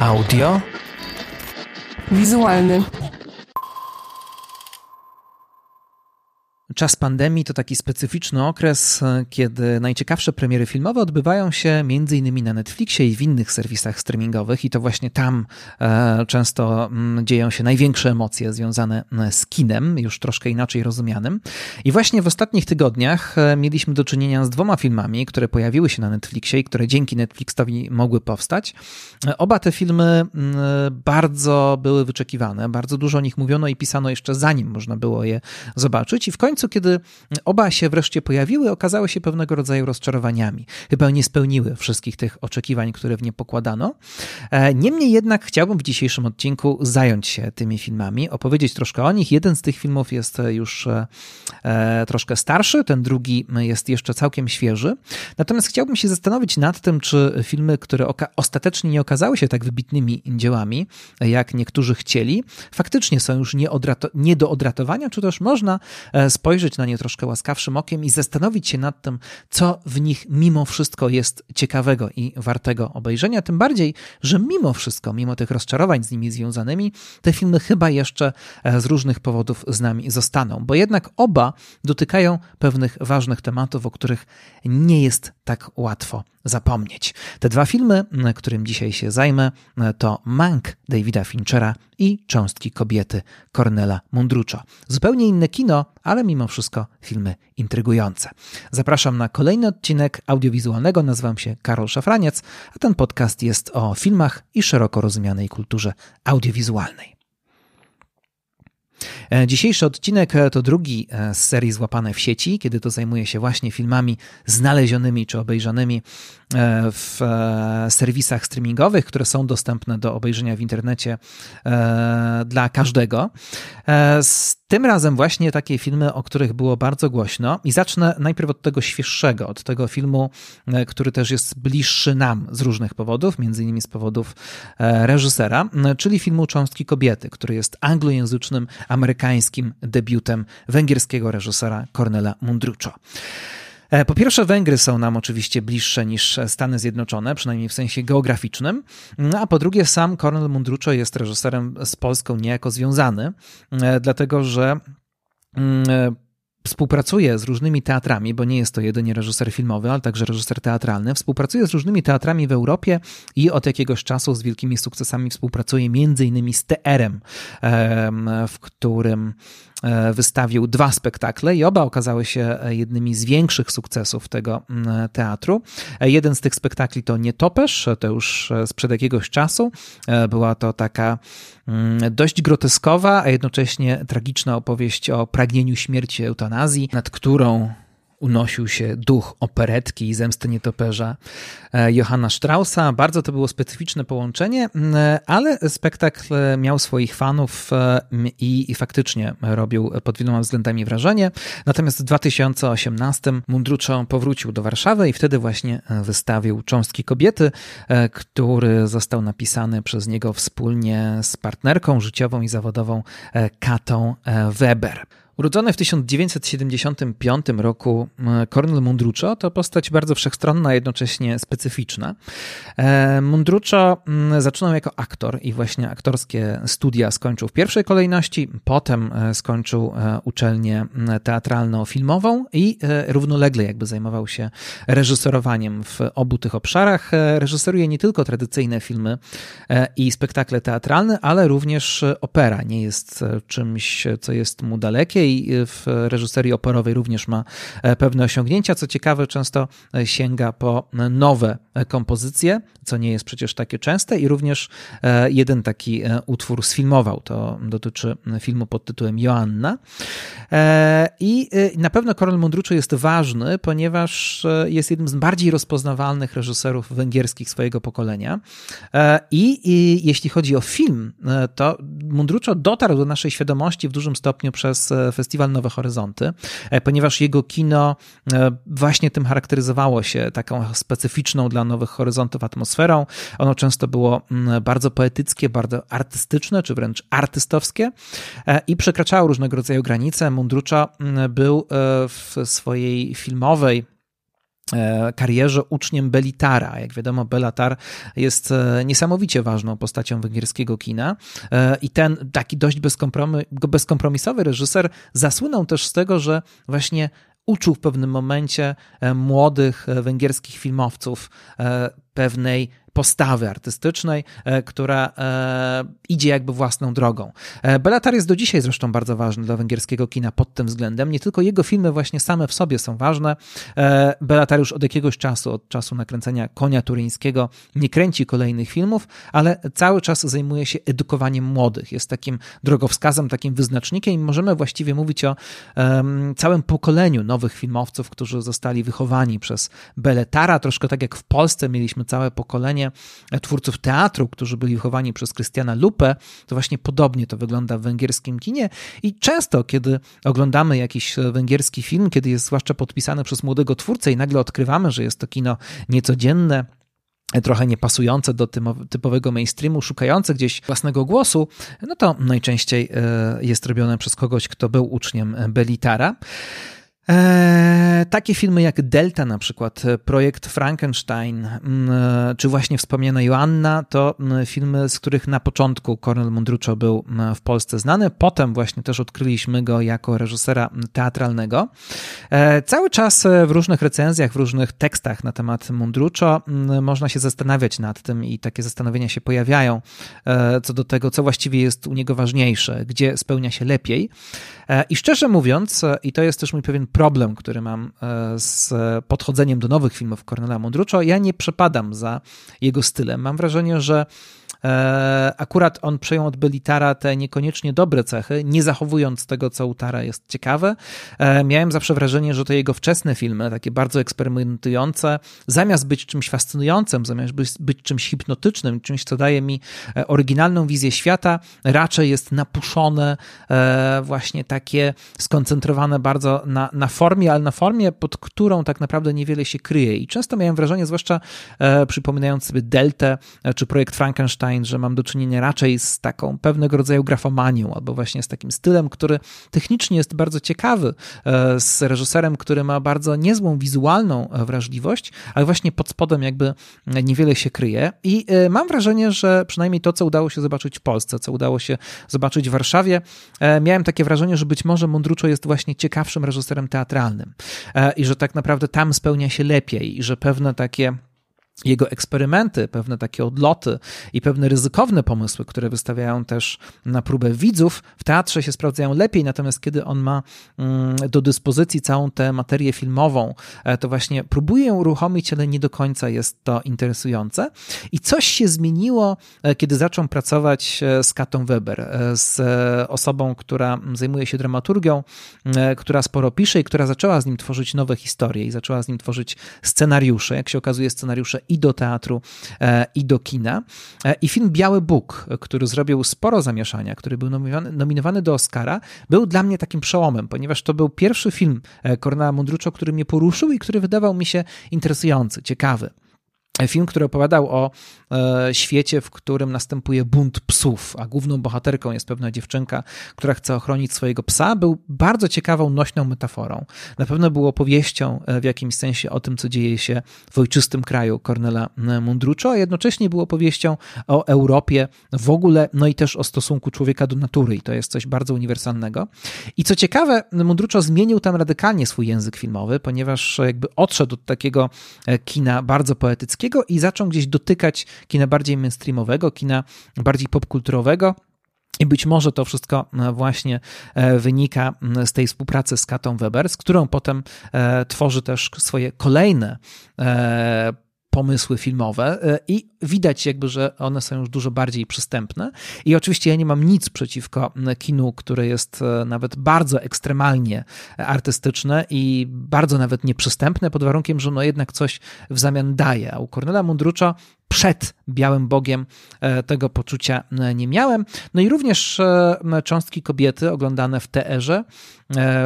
Audio. Visualny Czas pandemii to taki specyficzny okres, kiedy najciekawsze premiery filmowe odbywają się m.in. na Netflixie i w innych serwisach streamingowych, i to właśnie tam e, często m, dzieją się największe emocje związane z kinem, już troszkę inaczej rozumianym. I właśnie w ostatnich tygodniach e, mieliśmy do czynienia z dwoma filmami, które pojawiły się na Netflixie i które dzięki Netflixowi mogły powstać. E, oba te filmy m, bardzo były wyczekiwane, bardzo dużo o nich mówiono i pisano jeszcze zanim można było je zobaczyć, i w końcu kiedy oba się wreszcie pojawiły, okazały się pewnego rodzaju rozczarowaniami. Chyba nie spełniły wszystkich tych oczekiwań, które w nie pokładano. E, niemniej jednak chciałbym w dzisiejszym odcinku zająć się tymi filmami, opowiedzieć troszkę o nich. Jeden z tych filmów jest już e, troszkę starszy, ten drugi jest jeszcze całkiem świeży. Natomiast chciałbym się zastanowić nad tym, czy filmy, które ostatecznie nie okazały się tak wybitnymi dziełami, jak niektórzy chcieli, faktycznie są już nie, nie do odratowania, czy też można e, spojrzeć spojrzeć na nie troszkę łaskawszym okiem i zastanowić się nad tym, co w nich mimo wszystko jest ciekawego i wartego obejrzenia. Tym bardziej, że mimo wszystko, mimo tych rozczarowań z nimi związanymi, te filmy chyba jeszcze e, z różnych powodów z nami zostaną, bo jednak oba dotykają pewnych ważnych tematów, o których nie jest tak łatwo zapomnieć. Te dwa filmy, którym dzisiaj się zajmę, to Mank Davida Finchera i Cząstki kobiety Cornela Mundruczo. Zupełnie inne kino, ale mimo wszystko filmy intrygujące. Zapraszam na kolejny odcinek audiowizualnego. Nazywam się Karol Szafraniec, a ten podcast jest o filmach i szeroko rozumianej kulturze audiowizualnej. E, dzisiejszy odcinek e, to drugi e, z serii Złapane w sieci, kiedy to zajmuję się właśnie filmami znalezionymi czy obejrzanymi w serwisach streamingowych, które są dostępne do obejrzenia w internecie dla każdego. Tym razem właśnie takie filmy, o których było bardzo głośno i zacznę najpierw od tego świeższego, od tego filmu, który też jest bliższy nam z różnych powodów, między innymi z powodów reżysera, czyli filmu Cząstki kobiety, który jest anglojęzycznym amerykańskim debiutem węgierskiego reżysera Cornela Mundruczo. E, po pierwsze, Węgry są nam oczywiście bliższe niż Stany Zjednoczone, przynajmniej w sensie geograficznym, no, a po drugie, sam Cornel Mundruczo jest reżyserem z Polską niejako związany, e, dlatego że mm, e, współpracuje z różnymi teatrami, bo nie jest to jedynie reżyser filmowy, ale także reżyser teatralny. Współpracuje z różnymi teatrami w Europie i od jakiegoś czasu z wielkimi sukcesami współpracuje między innymi z TR-em, w którym wystawił dwa spektakle i oba okazały się jednymi z większych sukcesów tego teatru. E, jeden z tych spektakli to Nietopesz, to już sprzed jakiegoś czasu. E, była to taka mm, dość groteskowa, a jednocześnie tragiczna opowieść o pragnieniu śmierci eutanazji, nad którą unosił się duch operetki i zemsty nietoperza e, Johanna Straussa. Bardzo to było specyficzne połączenie, ale spektakl miał swoich fanów e, i, i faktycznie robił pod wieloma względami wrażenie. Natomiast w 2018 Mundruczo powrócił do Warszawy i wtedy właśnie wystawił Cząstki Kobiety, e, który został napisany przez niego wspólnie z partnerką życiową i zawodową Katą Weber. Urodzony w 1975 roku Cornel Mundruczo to postać bardzo wszechstronna, jednocześnie specyficzna. E, Mundruczo zaczynał jako aktor i właśnie aktorskie studia skończył w pierwszej kolejności, potem e, skończył e, uczelnię teatralno-filmową i równolegle jakby zajmował się reżyserowaniem w obu tych obszarach. Reżyseruje nie tylko tradycyjne filmy i spektakle teatralne, ale również opera. Nie jest czymś, co jest mu dalekie i w reżyserii operowej również ma e, pewne osiągnięcia. Co ciekawe, często e, sięga po nowe kompozycje, co nie jest przecież takie częste i również e, jeden taki utwór sfilmował. To dotyczy filmu pod tytułem Joanna. I na pewno Karol Mundruczo jest ważny, ponieważ jest jednym z bardziej rozpoznawalnych reżyserów węgierskich swojego pokolenia. I, i jeśli chodzi o film, to Mundruczo dotarł do naszej świadomości w dużym stopniu przez festiwal Nowe Horyzonty, e, ponieważ jego kino e, właśnie tym charakteryzowało się taką specyficzną dla Nowych Horyzontów atmosferą. Ono często było mm, bardzo poetyckie, bardzo artystyczne, czy wręcz artystowskie e, i przekraczało różnego rodzaju granice. Mundrucza mm, był w swojej filmowej karierze uczniem Belitara. Jak wiadomo, Belatar jest e, niesamowicie ważną postacią węgierskiego kina e, i ten taki dość bezkompromisowy reżyser zasłynął też z tego, że właśnie uczył w pewnym momencie młodych węgierskich filmowców pewnej postawy artystycznej, e, która e, idzie jakby własną drogą. E, Belatar jest do dzisiaj zresztą bardzo ważny dla węgierskiego kina pod tym względem. Nie tylko jego filmy właśnie same w sobie są ważne. Belatar już od jakiegoś czasu, od czasu nakręcenia Konia Turyńskiego nie kręci kolejnych filmów, ale cały czas zajmuje się edukowaniem młodych. Jest takim drogowskazem, takim wyznacznikiem i możemy właściwie mówić o całym pokoleniu nowych filmowców, którzy zostali wychowani przez Beletara, troszkę tak jak w Polsce mieliśmy całe pokolenie twórców teatru, którzy byli wychowani przez Krystiana Lupę, to właśnie podobnie to wygląda w węgierskim kinie i często, kiedy oglądamy jakiś węgierski film, kiedy jest zwłaszcza podpisany przez młodego twórcę i nagle odkrywamy, że jest to kino niecodzienne, trochę niepasujące do typowego mainstreamu, szukające gdzieś własnego głosu, no to najczęściej e, jest robione przez kogoś, kto był uczniem Belitara. Eee, takie filmy jak Delta, na przykład e, Projekt Frankenstein, mm, e, czy właśnie wspomniana Joanna, to mm, filmy, z których na początku Cornel Mundruczo był mm, w Polsce znany. Potem właśnie też odkryliśmy go jako reżysera teatralnego. Cały czas e, w różnych recenzjach, w różnych tekstach na temat Mundruczo można się zastanawiać nad tym i takie zastanowienia się pojawiają co do tego, co właściwie jest u niego ważniejsze, gdzie spełnia się lepiej. I szczerze mówiąc, i to jest też mój pewien problem, który mam e, z podchodzeniem do nowych filmów Cornela Mondruczo. Ja nie przepadam za jego stylem. Mam wrażenie, że akurat on przejął od Belitara te niekoniecznie dobre cechy, nie zachowując tego, co u Tara jest ciekawe. E, miałem zawsze wrażenie, że te jego wczesne filmy, takie bardzo eksperymentujące, zamiast być czymś fascynującym, zamiast być, być czymś hipnotycznym, czymś, co daje mi e, oryginalną wizję świata, raczej jest napuszone, właśnie takie skoncentrowane bardzo na, na formie, ale na formie, pod którą tak naprawdę niewiele się kryje. I często miałem wrażenie, zwłaszcza przypominając sobie Deltę czy projekt Frankenstein, że mam do czynienia raczej z taką pewnego rodzaju grafomanią, albo właśnie z takim stylem, który technicznie jest bardzo ciekawy, e, z reżyserem, który ma bardzo niezłą wizualną e, wrażliwość, ale właśnie pod spodem jakby niewiele się kryje. I e, mam wrażenie, że przynajmniej to, co udało się zobaczyć w Polsce, co udało się zobaczyć w Warszawie, miałem takie wrażenie, że być może Mundruczo jest właśnie ciekawszym reżyserem teatralnym i że tak naprawdę tam spełnia się lepiej i że pewne takie jego eksperymenty, pewne takie odloty i pewne ryzykowne pomysły, które wystawiają też na próbę widzów, w teatrze się sprawdzają lepiej, natomiast kiedy on ma mm, do dyspozycji całą tę materię filmową, e, to właśnie próbuje ją uruchomić, ale nie do końca jest to interesujące. I coś się zmieniło, e, kiedy zaczął pracować e, z Katą Weber, z osobą, która zajmuje się dramaturgią, która sporo pisze i która zaczęła z nim tworzyć nowe historie i zaczęła z nim tworzyć scenariusze. Jak się okazuje, scenariusze i do teatru, e, i do kina. E, I film Biały Bóg, który zrobił sporo zamieszania, który był nominowany, nominowany do Oscara, był dla mnie takim przełomem, ponieważ to był pierwszy film Cornela Mundruczo, który mnie poruszył i który wydawał mi się interesujący, ciekawy. Film, który opowiadał o e, świecie, w którym następuje bunt psów, a główną bohaterką jest pewna dziewczynka, która chce ochronić swojego psa, był bardzo ciekawą, nośną metaforą. Na pewno był opowieścią e, w jakimś sensie o tym, co dzieje się w ojczystym kraju Cornela e, Mundruczo, a jednocześnie był opowieścią o Europie w ogóle, no i też o stosunku człowieka do natury i to jest coś bardzo uniwersalnego. I co ciekawe, Mundruczo zmienił tam radykalnie swój język filmowy, ponieważ jakby odszedł od takiego kina bardzo poetyckiego, i zaczął gdzieś dotykać kina bardziej mainstreamowego, kina bardziej popkulturowego. I być może to wszystko e, właśnie e, wynika z tej współpracy z Katą Weber, z którą potem e, tworzy też swoje kolejne pomysły filmowe e, i widać jakby, że one są już dużo bardziej przystępne. I oczywiście ja nie mam nic przeciwko kinu, które jest e, nawet bardzo ekstremalnie artystyczne i bardzo nawet nieprzystępne, pod warunkiem, że no jednak coś w zamian daje. A u Cornela Mundrucza przed Białym Bogiem e, tego poczucia nie miałem. No i również Cząstki Kobiety oglądane w TR-ze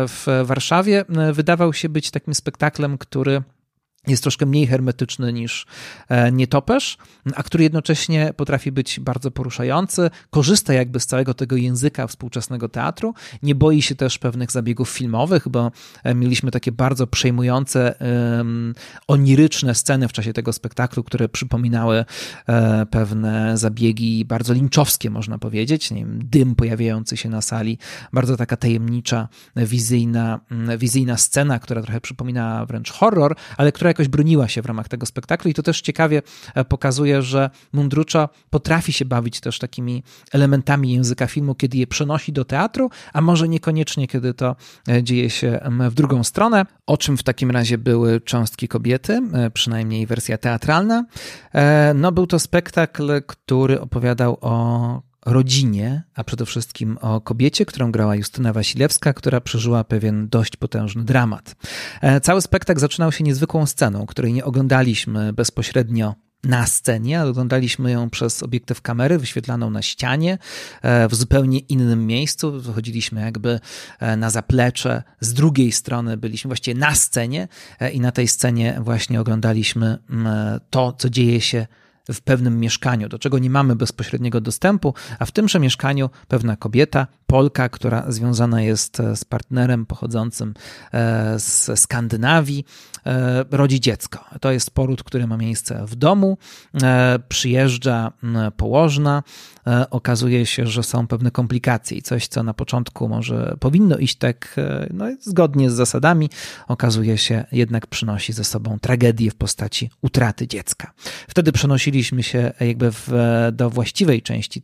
w Warszawie wydawał się być takim spektaklem, który jest troszkę mniej hermetyczny niż e, nietoperz, a który jednocześnie potrafi być bardzo poruszający, korzysta jakby z całego tego języka współczesnego teatru, nie boi się też pewnych zabiegów filmowych, bo e, mieliśmy takie bardzo przejmujące, um, oniryczne sceny w czasie tego spektaklu, które przypominały e, pewne zabiegi bardzo linczowskie, można powiedzieć, nie wiem, dym pojawiający się na sali, bardzo taka tajemnicza, wizyjna, wizyjna scena, która trochę przypominała wręcz horror, ale która jakoś broniła się w ramach tego spektaklu i to też ciekawie e, pokazuje, że Mundrucza potrafi się bawić też takimi elementami języka filmu, kiedy je przenosi do teatru, a może niekoniecznie, kiedy to e, dzieje się w drugą stronę. O czym w takim razie były cząstki kobiety, e, przynajmniej wersja teatralna? No, był to spektakl, który opowiadał o rodzinie, a przede wszystkim o kobiecie, którą grała Justyna Wasilewska, która przeżyła pewien dość potężny dramat. E, cały spektakl zaczynał się niezwykłą sceną, której nie oglądaliśmy bezpośrednio na scenie, ale oglądaliśmy ją przez obiektyw kamery wyświetlaną na ścianie e, w zupełnie innym miejscu. Wychodziliśmy jakby e, na zaplecze, z drugiej strony byliśmy właściwie na scenie i na tej scenie właśnie oglądaliśmy to, co dzieje się w pewnym mieszkaniu, do czego nie mamy bezpośredniego dostępu, a w tymże mieszkaniu pewna kobieta, Polka, która związana jest e, z partnerem pochodzącym e, z Skandynawii, rodzi dziecko. To jest poród, który ma miejsce w domu. Przyjeżdża położna, okazuje się, że są pewne komplikacje i coś, co na początku może powinno iść tak no, zgodnie z zasadami, okazuje się jednak przynosi ze sobą tragedię w postaci utraty dziecka. Wtedy przenosiliśmy się jakby w, do właściwej części,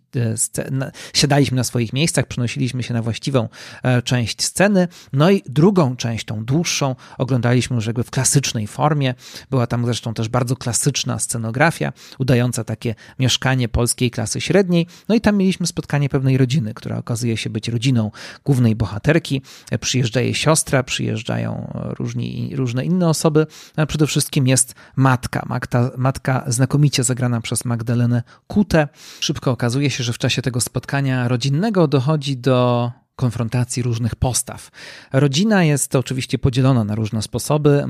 siadaliśmy na swoich miejscach, przenosiliśmy się na właściwą e, część sceny. No i drugą część, tą dłuższą, oglądaliśmy już jakby w klasycznej formie. Była tam zresztą też bardzo klasyczna scenografia, udająca takie mieszkanie polskiej klasy średniej. No i tam mieliśmy spotkanie pewnej rodziny, która okazuje się być rodziną głównej bohaterki. Przyjeżdża jej siostra, przyjeżdżają różni, różne inne osoby. A przede wszystkim jest matka. matka. Matka znakomicie zagrana przez Magdalenę Kutę. Szybko okazuje się, że w czasie tego spotkania rodzinnego dochodzi do konfrontacji różnych postaw. Rodzina jest oczywiście podzielona na różne sposoby.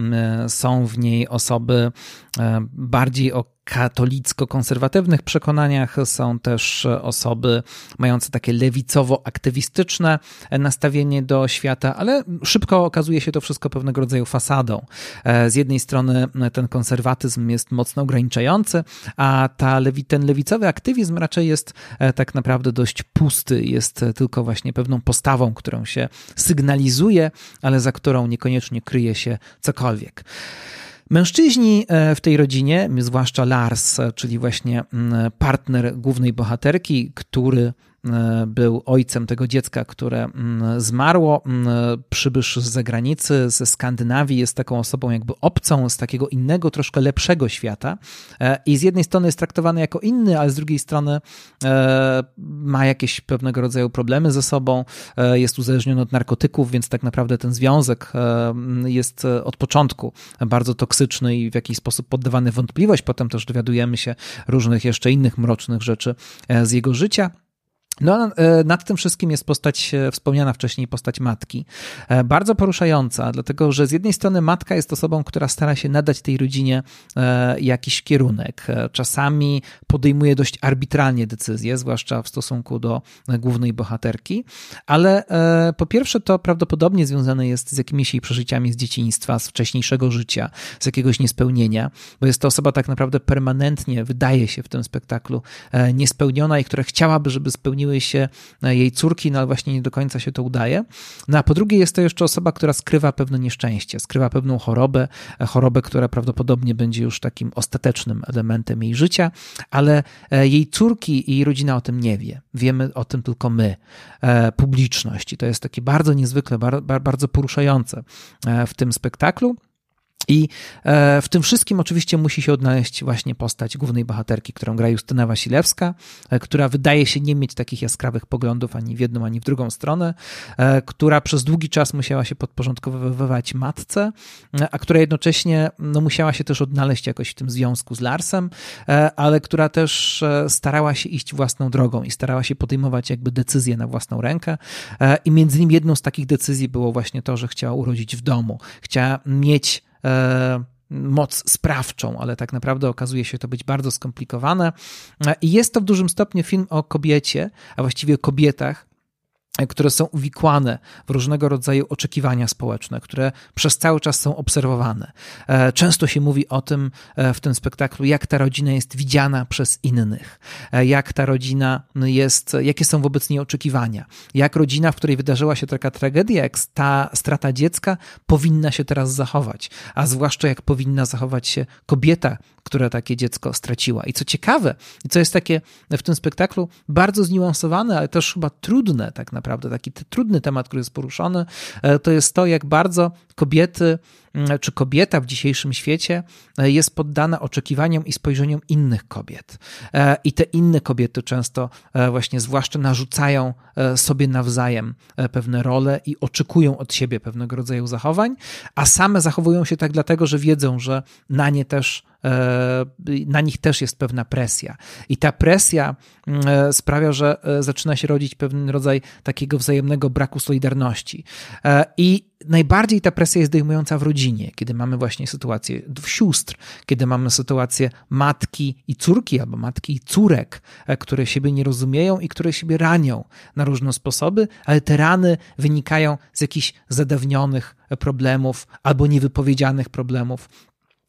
Są w niej osoby e, bardziej o katolicko-konserwatywnych przekonaniach, są też osoby mające takie lewicowo-aktywistyczne nastawienie do świata, ale szybko okazuje się to wszystko pewnego rodzaju fasadą. E, z jednej strony ten konserwatyzm jest mocno ograniczający, a ta lewi, ten lewicowy aktywizm raczej jest e, tak naprawdę dość pusty, jest tylko właśnie pewną postawą, którą się sygnalizuje, ale za którą niekoniecznie kryje się cokolwiek. Mężczyźni e, w tej rodzinie, zwłaszcza Lars, czyli właśnie mm, partner głównej bohaterki, który był ojcem tego dziecka, które mm, zmarło. Mm, przybysz z zagranicy, ze Skandynawii, jest taką osobą jakby obcą z takiego innego, troszkę lepszego świata. E, I z jednej strony jest traktowany jako inny, ale z drugiej strony e, ma jakieś pewnego rodzaju problemy ze sobą, jest uzależniony od narkotyków, więc tak naprawdę ten związek jest od początku bardzo toksyczny i w jakiś sposób poddawany wątpliwość. Potem też dowiadujemy się różnych jeszcze innych mrocznych rzeczy z jego życia. No, e, nad tym wszystkim jest postać, e, wspomniana wcześniej, postać matki. E, bardzo poruszająca, dlatego że z jednej strony matka jest osobą, która stara się nadać tej rodzinie jakiś kierunek. Czasami podejmuje dość arbitralnie decyzje, zwłaszcza w stosunku do głównej bohaterki, ale po pierwsze to prawdopodobnie związane jest z jakimiś jej przeżyciami z dzieciństwa, z wcześniejszego życia, z jakiegoś niespełnienia, bo jest to osoba tak naprawdę permanentnie, wydaje się w tym spektaklu, niespełniona i która chciałaby, żeby spełniła się e, jej córki, no ale właśnie nie do końca się to udaje. No a po drugie jest to jeszcze osoba, która skrywa pewne nieszczęście, skrywa pewną chorobę, e, chorobę, która prawdopodobnie będzie już takim ostatecznym elementem jej życia, ale e, jej córki i jej rodzina o tym nie wie. Wiemy o tym tylko my, publiczność. I to jest takie bardzo niezwykle, bardzo poruszające w tym spektaklu. I e, w tym wszystkim oczywiście musi się odnaleźć właśnie postać głównej bohaterki, którą gra Justyna Wasilewska, e, która wydaje się nie mieć takich jaskrawych poglądów ani w jedną, ani w drugą stronę, e, która przez długi czas musiała się podporządkowywać matce, a która jednocześnie no, musiała się też odnaleźć jakoś w tym związku z Larsem, ale która też starała się iść własną drogą i starała się podejmować jakby decyzje na własną rękę. I między innymi jedną z takich decyzji było właśnie to, że chciała urodzić w domu. Chciała mieć moc sprawczą, ale tak naprawdę okazuje się to być bardzo skomplikowane. I jest to w dużym stopniu film o kobiecie, a właściwie o kobietach, które są uwikłane w różnego rodzaju oczekiwania społeczne, które przez cały czas są obserwowane. E, często się mówi o tym e, w tym spektaklu, jak ta rodzina jest widziana przez innych, e, jak ta rodzina jest, jakie są wobec niej oczekiwania, jak rodzina, w której wydarzyła się taka tragedia, jak ta strata dziecka, powinna się teraz zachować, a zwłaszcza jak powinna zachować się kobieta, która takie dziecko straciła. I co ciekawe, i co jest takie w tym spektaklu bardzo zniuansowane, ale też chyba trudne tak naprawdę, taki trudny temat, który jest poruszony, e, to jest to, jak bardzo kobiety mm, czy kobieta w dzisiejszym świecie e, jest poddana oczekiwaniom i spojrzeniom innych kobiet. E, I te inne kobiety często właśnie zwłaszcza narzucają sobie nawzajem pewne role i oczekują od siebie pewnego rodzaju zachowań, a same zachowują się tak dlatego, że wiedzą, że na nie też na nich też jest pewna presja. I ta presja mm, e, sprawia, że e, zaczyna się rodzić pewien rodzaj takiego wzajemnego braku solidarności. I najbardziej ta presja jest dojmująca w rodzinie, kiedy mamy właśnie sytuację sióstr, kiedy mamy sytuację matki i córki, albo matki i córek, które siebie nie rozumieją i które siebie ranią na różne sposoby, ale te rany wynikają z jakichś zadawnionych problemów albo niewypowiedzianych problemów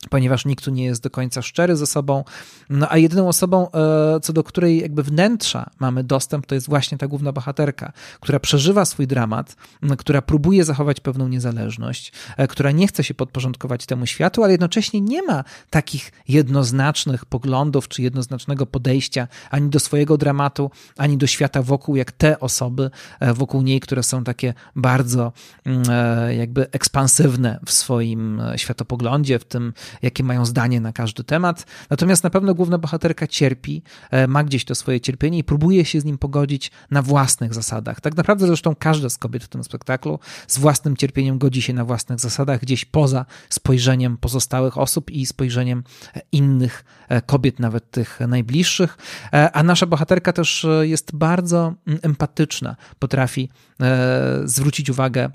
ponieważ nikt tu nie jest do końca szczery ze sobą. No a jedyną osobą, e, co do której jakby wnętrza mamy dostęp, to jest właśnie ta główna bohaterka, która przeżywa swój dramat, która próbuje zachować pewną niezależność, e, która nie chce się podporządkować temu światu, ale jednocześnie nie ma takich jednoznacznych poglądów czy jednoznacznego podejścia ani do swojego dramatu, ani do świata wokół, jak te osoby e, wokół niej, które są takie bardzo jakby ekspansywne w swoim światopoglądzie, w tym jakie mają zdanie na każdy temat. Natomiast na pewno główna bohaterka cierpi, e, ma gdzieś to swoje cierpienie i próbuje się z nim pogodzić na własnych zasadach. Tak naprawdę zresztą każda z kobiet w tym spektaklu z własnym cierpieniem godzi się na własnych zasadach, gdzieś poza spojrzeniem pozostałych osób i spojrzeniem e, innych e, kobiet, nawet tych najbliższych. A nasza bohaterka też jest bardzo mm, empatyczna, potrafi zwrócić uwagę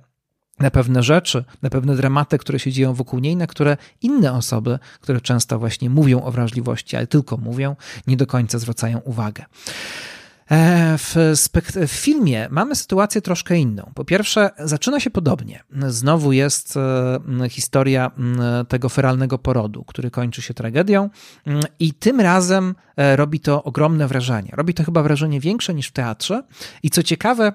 na pewne rzeczy, na pewne dramaty, które się dzieją wokół niej, na które inne osoby, które często właśnie mówią o wrażliwości, ale tylko mówią, nie do końca zwracają uwagę. E, w, w, filmie mamy sytuację troszkę inną. Po pierwsze, zaczyna się podobnie. Znowu jest e, historia tego feralnego porodu, który kończy się tragedią, i tym razem e, robi to ogromne wrażenie. Robi to chyba wrażenie większe niż w teatrze. I co ciekawe,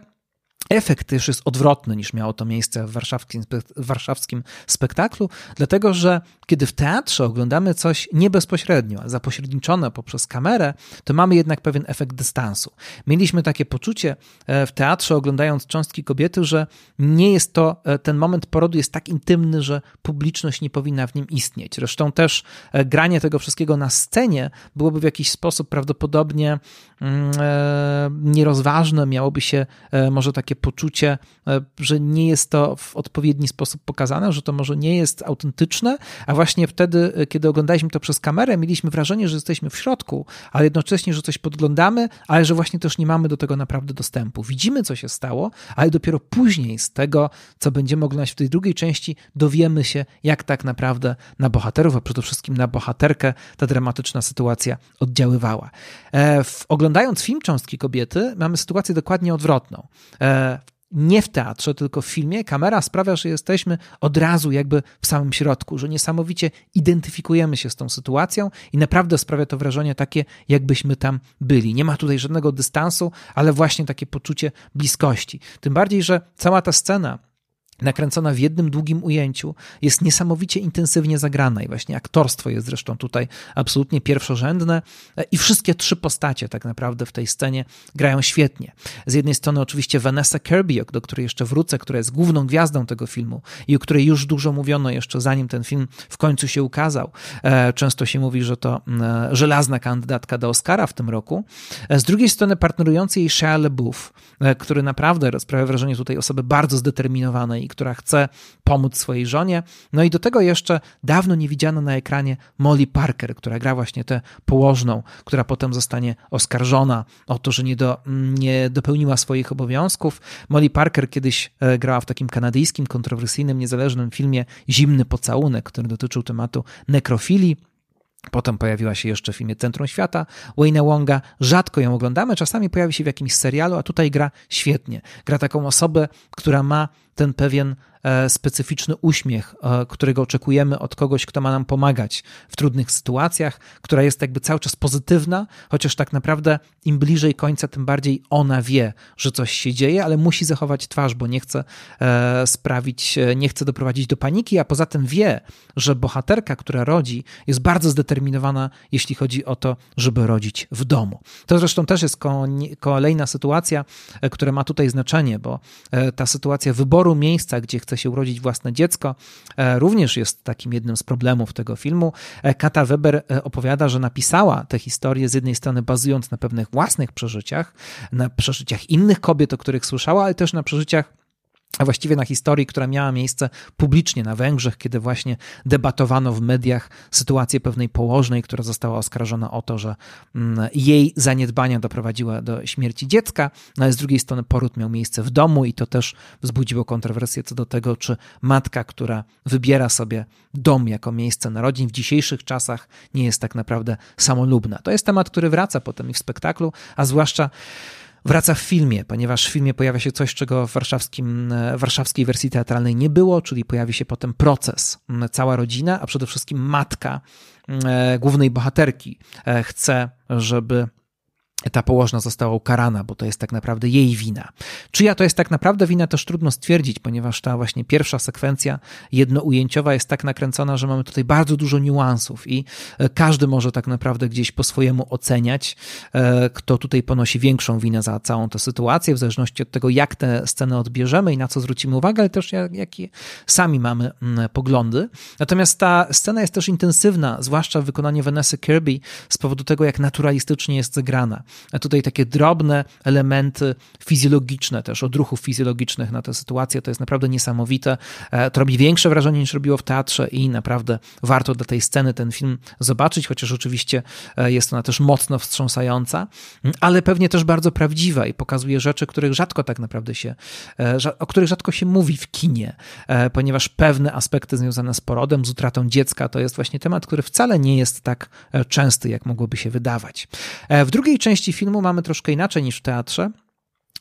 Efekt też jest odwrotny niż miało to miejsce w warszawskim, w warszawskim spektaklu, dlatego że kiedy w teatrze oglądamy coś nie bezpośrednio, a zapośredniczone poprzez kamerę, to mamy jednak pewien efekt dystansu. Mieliśmy takie poczucie e, w teatrze, oglądając cząstki kobiety, że nie jest to, e, ten moment porodu jest tak intymny, że publiczność nie powinna w nim istnieć. Zresztą też e, granie tego wszystkiego na scenie byłoby w jakiś sposób prawdopodobnie mm, nierozważne, miałoby się może takie poczucie, e, że nie jest to w odpowiedni sposób pokazane, że to może nie jest autentyczne, a właśnie wtedy, e, kiedy oglądaliśmy to przez kamerę, mieliśmy wrażenie, że jesteśmy w środku, ale jednocześnie, że coś podglądamy, ale że właśnie też nie mamy do tego naprawdę dostępu. Widzimy, co się stało, ale dopiero później z tego, co będziemy oglądać w tej drugiej części, dowiemy się, jak tak naprawdę na bohaterów, a przede wszystkim na bohaterkę ta dramatyczna sytuacja oddziaływała. E, w, oglądając film Cząstki Kobiety, mamy sytuację dokładnie odwrotną nie w teatrze, tylko w filmie, kamera sprawia, że jesteśmy od razu jakby w samym środku, że niesamowicie identyfikujemy się z tą sytuacją i naprawdę sprawia to wrażenie takie, jakbyśmy tam byli. Nie ma tutaj żadnego dystansu, ale właśnie takie poczucie bliskości. Tym bardziej, że cała ta scena nakręcona w jednym długim ujęciu, jest niesamowicie intensywnie zagrana i właśnie aktorstwo jest zresztą tutaj absolutnie pierwszorzędne i wszystkie trzy postacie tak naprawdę w tej scenie grają świetnie. Z jednej strony oczywiście Vanessa Kirby, do której jeszcze wrócę, która jest główną gwiazdą tego filmu i o której już dużo mówiono jeszcze zanim ten film w końcu się ukazał. E, często się mówi, że to e, żelazna kandydatka do Oscara w tym roku. E, z drugiej strony partnerujący jej Shia LaBeouf, który naprawdę sprawia wrażenie tutaj osoby bardzo zdeterminowanej i która chce pomóc swojej żonie. No i do tego jeszcze dawno nie widziano na ekranie Molly Parker, która gra właśnie tę położną, która potem zostanie oskarżona o to, że nie, do, nie dopełniła swoich obowiązków. Molly Parker kiedyś e, grała w takim kanadyjskim, kontrowersyjnym, niezależnym filmie Zimny Pocałunek, który dotyczył tematu nekrofilii. Potem pojawiła się jeszcze w filmie Centrum Świata Wayne Wonga. Rzadko ją oglądamy, czasami pojawi się w jakimś serialu, a tutaj gra świetnie. Gra taką osobę, która ma ten pewien E, specyficzny uśmiech, e, którego oczekujemy od kogoś, kto ma nam pomagać w trudnych sytuacjach, która jest jakby cały czas pozytywna, chociaż tak naprawdę im bliżej końca, tym bardziej ona wie, że coś się dzieje, ale musi zachować twarz, bo nie chce e, sprawić, nie chce doprowadzić do paniki, a poza tym wie, że bohaterka, która rodzi, jest bardzo zdeterminowana, jeśli chodzi o to, żeby rodzić w domu. To zresztą też jest kolejna sytuacja, która ma tutaj znaczenie, bo ta sytuacja wyboru miejsca, gdzie chce się urodzić własne dziecko, e, również jest takim jednym z problemów tego filmu. E, Kata Weber e, opowiada, że napisała tę historię z jednej strony bazując na pewnych własnych przeżyciach, na przeżyciach innych kobiet, o których słyszała, ale też na przeżyciach a właściwie na historii, która miała miejsce publicznie na Węgrzech, kiedy właśnie debatowano w mediach sytuację pewnej położnej, która została oskarżona o to, że mm, jej zaniedbania doprowadziły do śmierci dziecka, no ale z drugiej strony poród miał miejsce w domu i to też wzbudziło kontrowersję co do tego, czy matka, która wybiera sobie dom jako miejsce narodzin w dzisiejszych czasach nie jest tak naprawdę samolubna. To jest temat, który wraca potem i w spektaklu, a zwłaszcza wraca w filmie, ponieważ w filmie pojawia się coś, czego w warszawskim, e, warszawskiej wersji teatralnej nie było, czyli pojawi się potem proces. Cała rodzina, a przede wszystkim matka e, głównej bohaterki e, chce, żeby ta położna została ukarana, bo to jest tak naprawdę jej wina. Czyja to jest tak naprawdę wina, też trudno stwierdzić, ponieważ ta właśnie pierwsza sekwencja jednoujęciowa jest tak nakręcona, że mamy tutaj bardzo dużo niuansów i e, każdy może tak naprawdę gdzieś po swojemu oceniać, e, kto tutaj ponosi większą winę za całą tę sytuację, w zależności od tego, jak tę scenę odbierzemy i na co zwrócimy uwagę, ale też jakie sami mamy mm, poglądy. Natomiast ta scena jest też intensywna, zwłaszcza w wykonaniu Vanessa Kirby z powodu tego, jak naturalistycznie jest zagrana tutaj takie drobne elementy fizjologiczne też, odruchów fizjologicznych na tę sytuację, to jest naprawdę niesamowite. E, to robi większe wrażenie niż robiło w teatrze i naprawdę warto dla tej sceny ten film zobaczyć, chociaż oczywiście e, jest ona też mocno wstrząsająca, ale pewnie też bardzo prawdziwa i pokazuje rzeczy, których rzadko tak naprawdę się, e, o których rzadko się mówi w kinie, ponieważ pewne aspekty związane z porodem, z utratą dziecka, to jest właśnie temat, który wcale nie jest tak częsty, jak mogłoby się wydawać. W drugiej części części filmu mamy troszkę inaczej niż w teatrze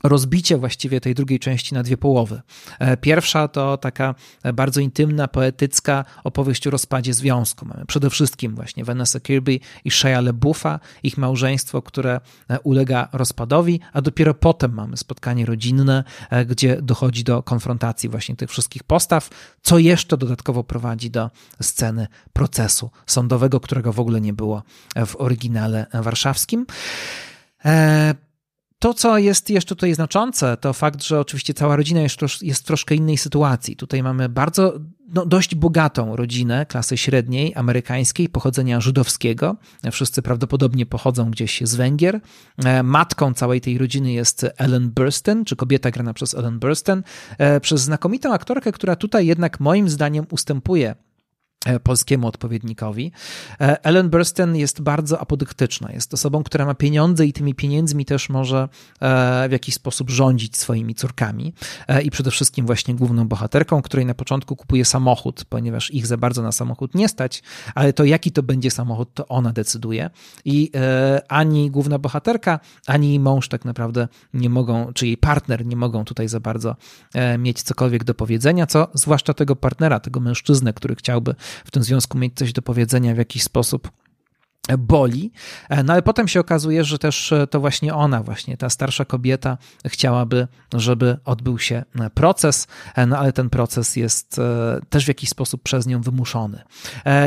rozbicie właściwie tej drugiej części na dwie połowy. E, pierwsza to taka bardzo intymna, poetycka opowieść o rozpadzie związku. Mamy przede wszystkim właśnie Vanessa Kirby i Shia LeBuffa, ich małżeństwo, które e, ulega rozpadowi, a dopiero potem mamy spotkanie rodzinne, e, gdzie dochodzi do konfrontacji właśnie tych wszystkich postaw, co jeszcze dodatkowo prowadzi do sceny procesu sądowego, którego w ogóle nie było w oryginale warszawskim. To, co jest jeszcze tutaj znaczące, to fakt, że oczywiście cała rodzina jest, jest w troszkę innej sytuacji. Tutaj mamy bardzo, no, dość bogatą rodzinę klasy średniej, amerykańskiej, pochodzenia żydowskiego. Wszyscy prawdopodobnie pochodzą gdzieś z Węgier. E, matką całej tej rodziny jest Ellen Burstyn, czy kobieta grana przez Ellen Burstyn, e, przez znakomitą aktorkę, która tutaj jednak moim zdaniem ustępuje polskiemu odpowiednikowi. E, Ellen Burstyn jest bardzo apodyktyczna. Jest osobą, która ma pieniądze i tymi pieniędzmi też może e, w jakiś sposób rządzić swoimi córkami. I przede wszystkim właśnie główną bohaterką, której na początku kupuje samochód, ponieważ ich za bardzo na samochód nie stać, ale to jaki to będzie samochód, to ona decyduje. I ani główna bohaterka, ani jej mąż tak naprawdę nie mogą, czy jej partner nie mogą tutaj za bardzo mieć cokolwiek do powiedzenia, co zwłaszcza tego partnera, tego mężczyznę, który chciałby w tym związku mieć coś do powiedzenia w jakiś sposób boli, e, no ale potem się okazuje, że też e, to właśnie ona, właśnie ta starsza kobieta chciałaby, żeby odbył się e, proces, no ale ten proces jest też w jakiś sposób przez nią wymuszony.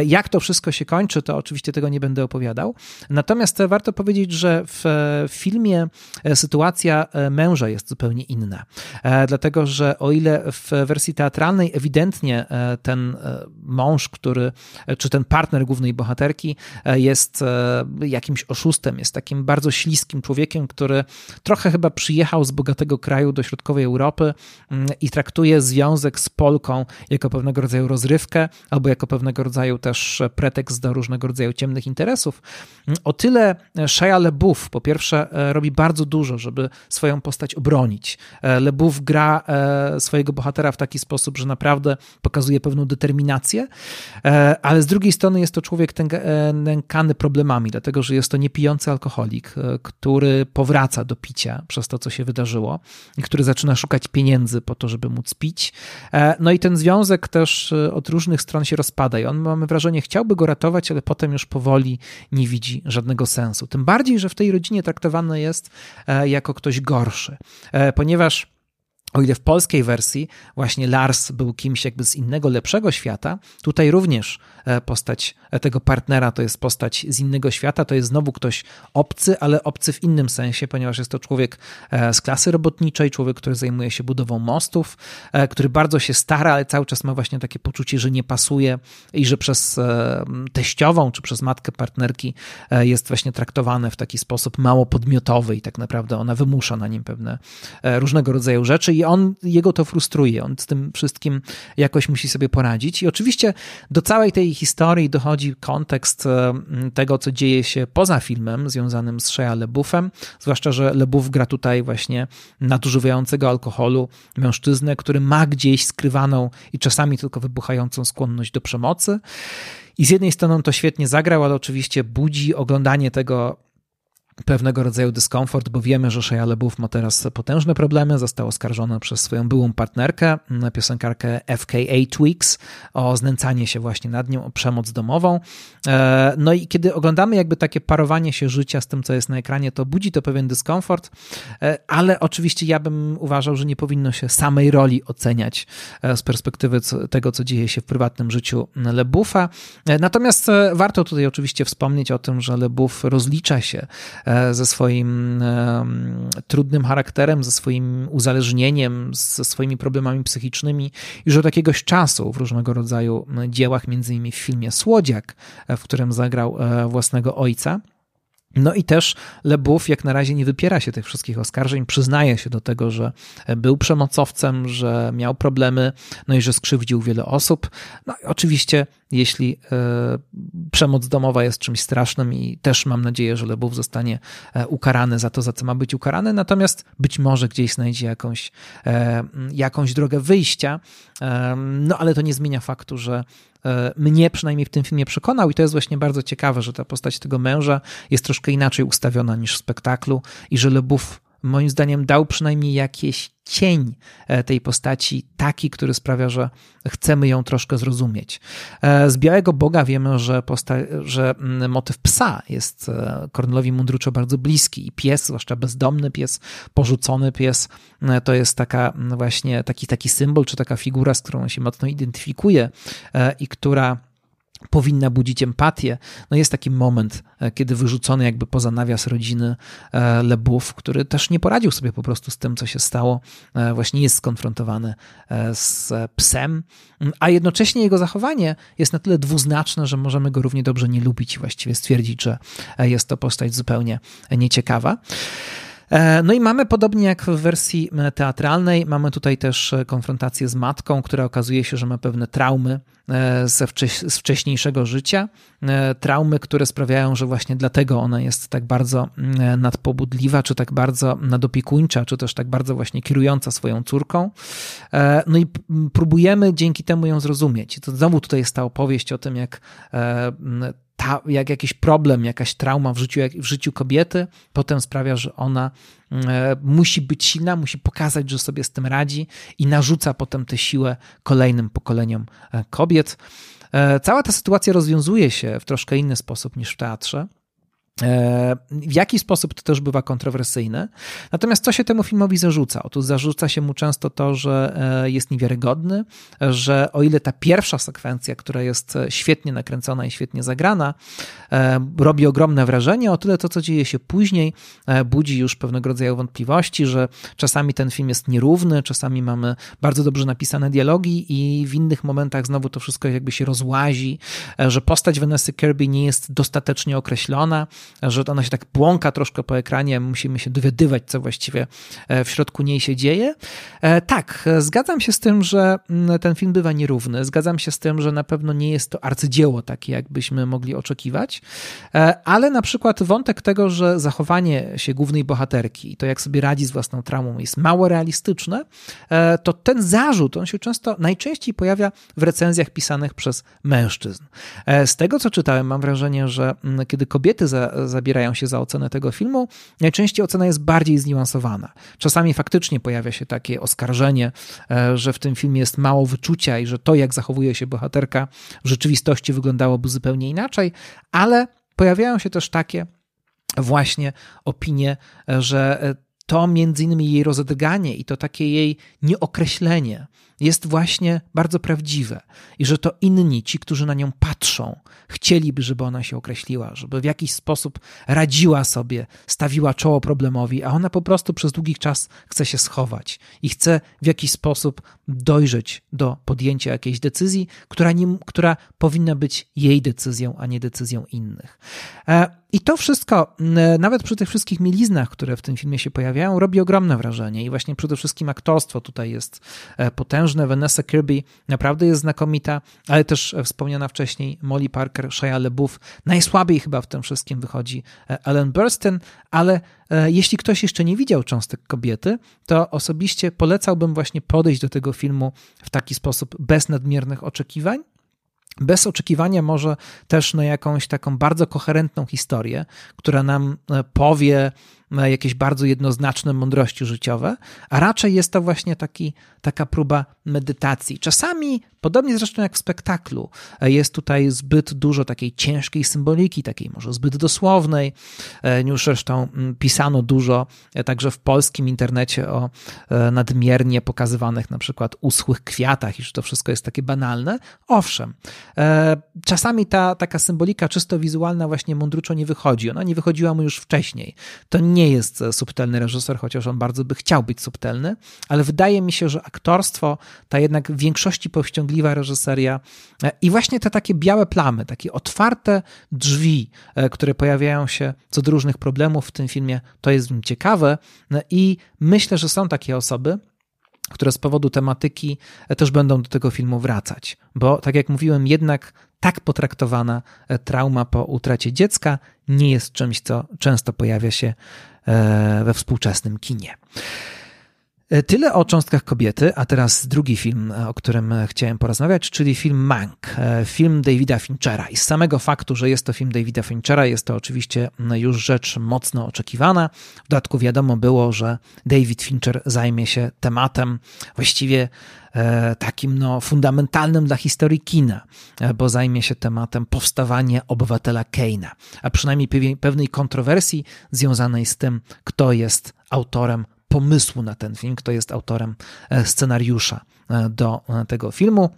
Jak to wszystko się kończy, to oczywiście tego nie będę opowiadał, natomiast warto powiedzieć, że w filmie sytuacja męża jest zupełnie inna, dlatego, że o ile w wersji teatralnej ewidentnie ten mąż, który, czy ten partner głównej bohaterki jest jest jakimś oszustem, jest takim bardzo śliskim człowiekiem, który trochę chyba przyjechał z bogatego kraju do środkowej Europy mm, i traktuje związek z Polką jako pewnego rodzaju rozrywkę albo jako pewnego rodzaju też pretekst do różnego rodzaju ciemnych interesów. Mm, o tyle Shia LeBouf po pierwsze robi bardzo dużo, żeby swoją postać obronić. LeBouf gra swojego bohatera w taki sposób, że naprawdę pokazuje pewną determinację, ale z drugiej strony jest to człowiek nękany problemami, dlatego że jest to niepijący alkoholik, który powraca do picia przez to, co się wydarzyło i który zaczyna szukać pieniędzy po to, żeby móc pić. E, no i ten związek też e, od różnych stron się rozpada i on, mamy wrażenie, chciałby go ratować, ale potem już powoli nie widzi żadnego sensu. Tym bardziej, że w tej rodzinie traktowany jest e, jako ktoś gorszy, ponieważ o ile w polskiej wersji właśnie Lars był kimś jakby z innego, lepszego świata, tutaj również e, postać e, tego partnera to jest postać z innego świata, to jest znowu ktoś obcy, ale obcy w innym sensie, ponieważ jest to człowiek e, z klasy robotniczej, człowiek, który zajmuje się budową mostów, który bardzo się stara, ale cały czas ma właśnie takie poczucie, że nie pasuje i że przez teściową czy przez matkę partnerki jest właśnie traktowany w taki sposób mało podmiotowy i tak naprawdę ona wymusza na nim pewne różnego rodzaju rzeczy i on, jego to frustruje, on z tym wszystkim jakoś musi sobie poradzić. I oczywiście do całej tej historii dochodzi kontekst e, tego, co dzieje się poza filmem związanym z Shea LeBouffem, zwłaszcza, że LeBouf gra tutaj właśnie nadużywającego alkoholu mężczyznę, który ma gdzieś skrywaną i czasami tylko wybuchającą skłonność do przemocy. I z jednej strony on to świetnie zagrał, ale oczywiście budzi oglądanie tego pewnego rodzaju dyskomfort, bo wiemy, że Shia LaBeouf ma teraz potężne problemy. Został oskarżony przez swoją byłą partnerkę, piosenkarkę FKA Tweaks, o znęcanie się właśnie nad nią, o przemoc domową. E, no i kiedy oglądamy jakby takie parowanie się życia z tym, co jest na ekranie, to budzi to pewien dyskomfort, e, ale oczywiście ja bym uważał, że nie powinno się samej roli oceniać e, z perspektywy tego, co dzieje się w prywatnym życiu LeBouffa. Natomiast warto tutaj oczywiście wspomnieć o tym, że LeBouf rozlicza się ze swoim trudnym charakterem, ze swoim uzależnieniem, ze swoimi problemami psychicznymi już od jakiegoś czasu w różnego rodzaju dziełach, między innymi w filmie Słodziak, e, w którym zagrał e, własnego ojca. No i też LeBouf jak na razie nie wypiera się tych wszystkich oskarżeń, przyznaje się do tego, że był przemocowcem, że miał problemy, no i że skrzywdził wiele osób. No i oczywiście, jeśli e, przemoc domowa jest czymś strasznym i też mam nadzieję, że LeBouf zostanie e, ukarany za to, za co ma być ukarany, natomiast być może gdzieś znajdzie jakąś, e, jakąś drogę wyjścia, no ale to nie zmienia faktu, że mnie przynajmniej w tym filmie przekonał i to jest właśnie bardzo ciekawe, że ta postać tego męża jest troszkę inaczej ustawiona niż w spektaklu i że LeBouf moim zdaniem dał przynajmniej jakiś cień e, tej postaci, taki, który sprawia, że chcemy ją troszkę zrozumieć. E, z Białego Boga wiemy, że, posta- że mm, motyw psa jest Kornelowi Mundruczo bardzo bliski i pies, zwłaszcza bezdomny pies, porzucony pies, to jest taka mm, właśnie taki, taki symbol, czy taka figura, z którą się mocno identyfikuje i która powinna budzić empatię. No jest taki moment, e, kiedy wyrzucony jakby poza nawias rodziny e, Lebów, który też nie poradził sobie po prostu z tym, co się stało, e, właśnie jest skonfrontowany z psem, a jednocześnie jego zachowanie jest na tyle dwuznaczne, że możemy go równie dobrze nie lubić i właściwie stwierdzić, że jest to postać zupełnie nieciekawa. E, no i mamy podobnie jak w wersji e, teatralnej, mamy tutaj też e, konfrontację z matką, która okazuje się, że ma pewne traumy ze z wcześniejszego życia. Traumy, które sprawiają, że właśnie dlatego ona jest tak bardzo nadpobudliwa, czy tak bardzo nadopiekuńcza, czy też tak bardzo właśnie kierująca swoją córką. No i próbujemy dzięki temu ją zrozumieć. To znowu tutaj jest ta opowieść o tym, jak ta, jak jakiś problem, jakaś trauma w życiu, w życiu kobiety, potem sprawia, że ona e, musi być silna, musi pokazać, że sobie z tym radzi i narzuca potem tę siłę kolejnym pokoleniom e, kobiet. E, cała ta sytuacja rozwiązuje się w troszkę inny sposób niż w teatrze. E, w jaki sposób to też bywa kontrowersyjne. Natomiast co się temu filmowi zarzuca? Otóż zarzuca się mu często to, że e, jest niewiarygodny, że o ile ta pierwsza sekwencja, która jest świetnie nakręcona i świetnie zagrana, e, robi ogromne wrażenie, o tyle to, co dzieje się później, budzi już pewnego rodzaju wątpliwości, że czasami ten film jest nierówny, czasami mamy bardzo dobrze napisane dialogi i w innych momentach znowu to wszystko jakby się rozłazi, że postać Vanessa Kirby nie jest dostatecznie określona, że ona się tak błąka troszkę po ekranie, musimy się dowiadywać, co właściwie e, w środku niej się dzieje. E, tak, zgadzam się z tym, że mm, ten film bywa nierówny. Zgadzam się z tym, że na pewno nie jest to arcydzieło takie, jakbyśmy mogli oczekiwać, e, ale na przykład wątek tego, że zachowanie się głównej bohaterki i to, jak sobie radzi z własną traumą, jest mało realistyczne, to ten zarzut, on się często, najczęściej pojawia w recenzjach pisanych przez mężczyzn. Z tego, co czytałem, mam wrażenie, że mm, kiedy kobiety za, zabierają się za ocenę tego filmu, najczęściej ocena jest bardziej zniuansowana. Czasami faktycznie pojawia się takie oskarżenie, e, że w tym filmie jest mało wyczucia i że to, jak zachowuje się bohaterka, w rzeczywistości wyglądałoby zupełnie inaczej, ale pojawiają się też takie właśnie opinie, e, że e, to między innymi jej rozedrganie i to takie jej nieokreślenie jest właśnie bardzo prawdziwe i że to inni, ci, którzy na nią patrzą, chcieliby, żeby ona się określiła, żeby w jakiś sposób radziła sobie, stawiła czoło problemowi, a ona po prostu przez długi czas chce się schować i chce w jakiś sposób dojrzeć do podjęcia jakiejś decyzji, która, nie, która powinna być jej decyzją, a nie decyzją innych. E, I to wszystko, nawet przy tych wszystkich mieliznach, które w tym filmie się pojawiają, robi ogromne wrażenie. I właśnie przede wszystkim aktorstwo tutaj jest e, potężne. Vanessa Kirby naprawdę jest znakomita, ale też wspomniana wcześniej Molly Parker, Shia LeBouf. Najsłabiej chyba w tym wszystkim wychodzi e, Ellen Burstyn, ale e, jeśli ktoś jeszcze nie widział cząstek kobiety, to osobiście polecałbym właśnie podejść do tego filmu w taki sposób bez nadmiernych oczekiwań bez oczekiwania może też na jakąś taką bardzo koherentną historię, która nam e, powie jakieś bardzo jednoznaczne mądrości życiowe, a raczej jest to właśnie taki, taka próba medytacji. Czasami, podobnie zresztą jak w spektaklu, jest tutaj zbyt dużo takiej ciężkiej symboliki, takiej może zbyt dosłownej. E, już zresztą mm, pisano dużo e, także w polskim internecie o e, nadmiernie pokazywanych na przykład uschłych kwiatach i że to wszystko jest takie banalne. Owszem, czasami ta taka symbolika czysto wizualna właśnie mądruczo nie wychodzi. Ona nie wychodziła mu już wcześniej. To nie nie jest subtelny reżyser, chociaż on bardzo by chciał być subtelny, ale wydaje mi się, że aktorstwo, ta jednak w większości powściągliwa reżyseria e, i właśnie te takie białe plamy, takie otwarte drzwi, e, które pojawiają się co do różnych problemów w tym filmie, to jest w nim ciekawe e, i myślę, że są takie osoby, które z powodu tematyki też będą do tego filmu wracać. Bo, tak jak mówiłem, jednak tak potraktowana trauma po utracie dziecka nie jest czymś, co często pojawia się E, we współczesnym kinie. E, tyle o cząstkach kobiety, a teraz drugi film, e, o którym chciałem porozmawiać, czyli film Mank, film Davida Finchera. I z samego faktu, że jest to film Davida Finchera, jest to oczywiście już rzecz mocno oczekiwana. W dodatku wiadomo było, że David Fincher zajmie się tematem właściwie E, takim no, fundamentalnym dla historii kina, e, bo zajmie się tematem powstawania obywatela Keina, a przynajmniej pewnej kontrowersji związanej z tym, kto jest autorem pomysłu na ten film, kto jest autorem e, scenariusza do tego filmu.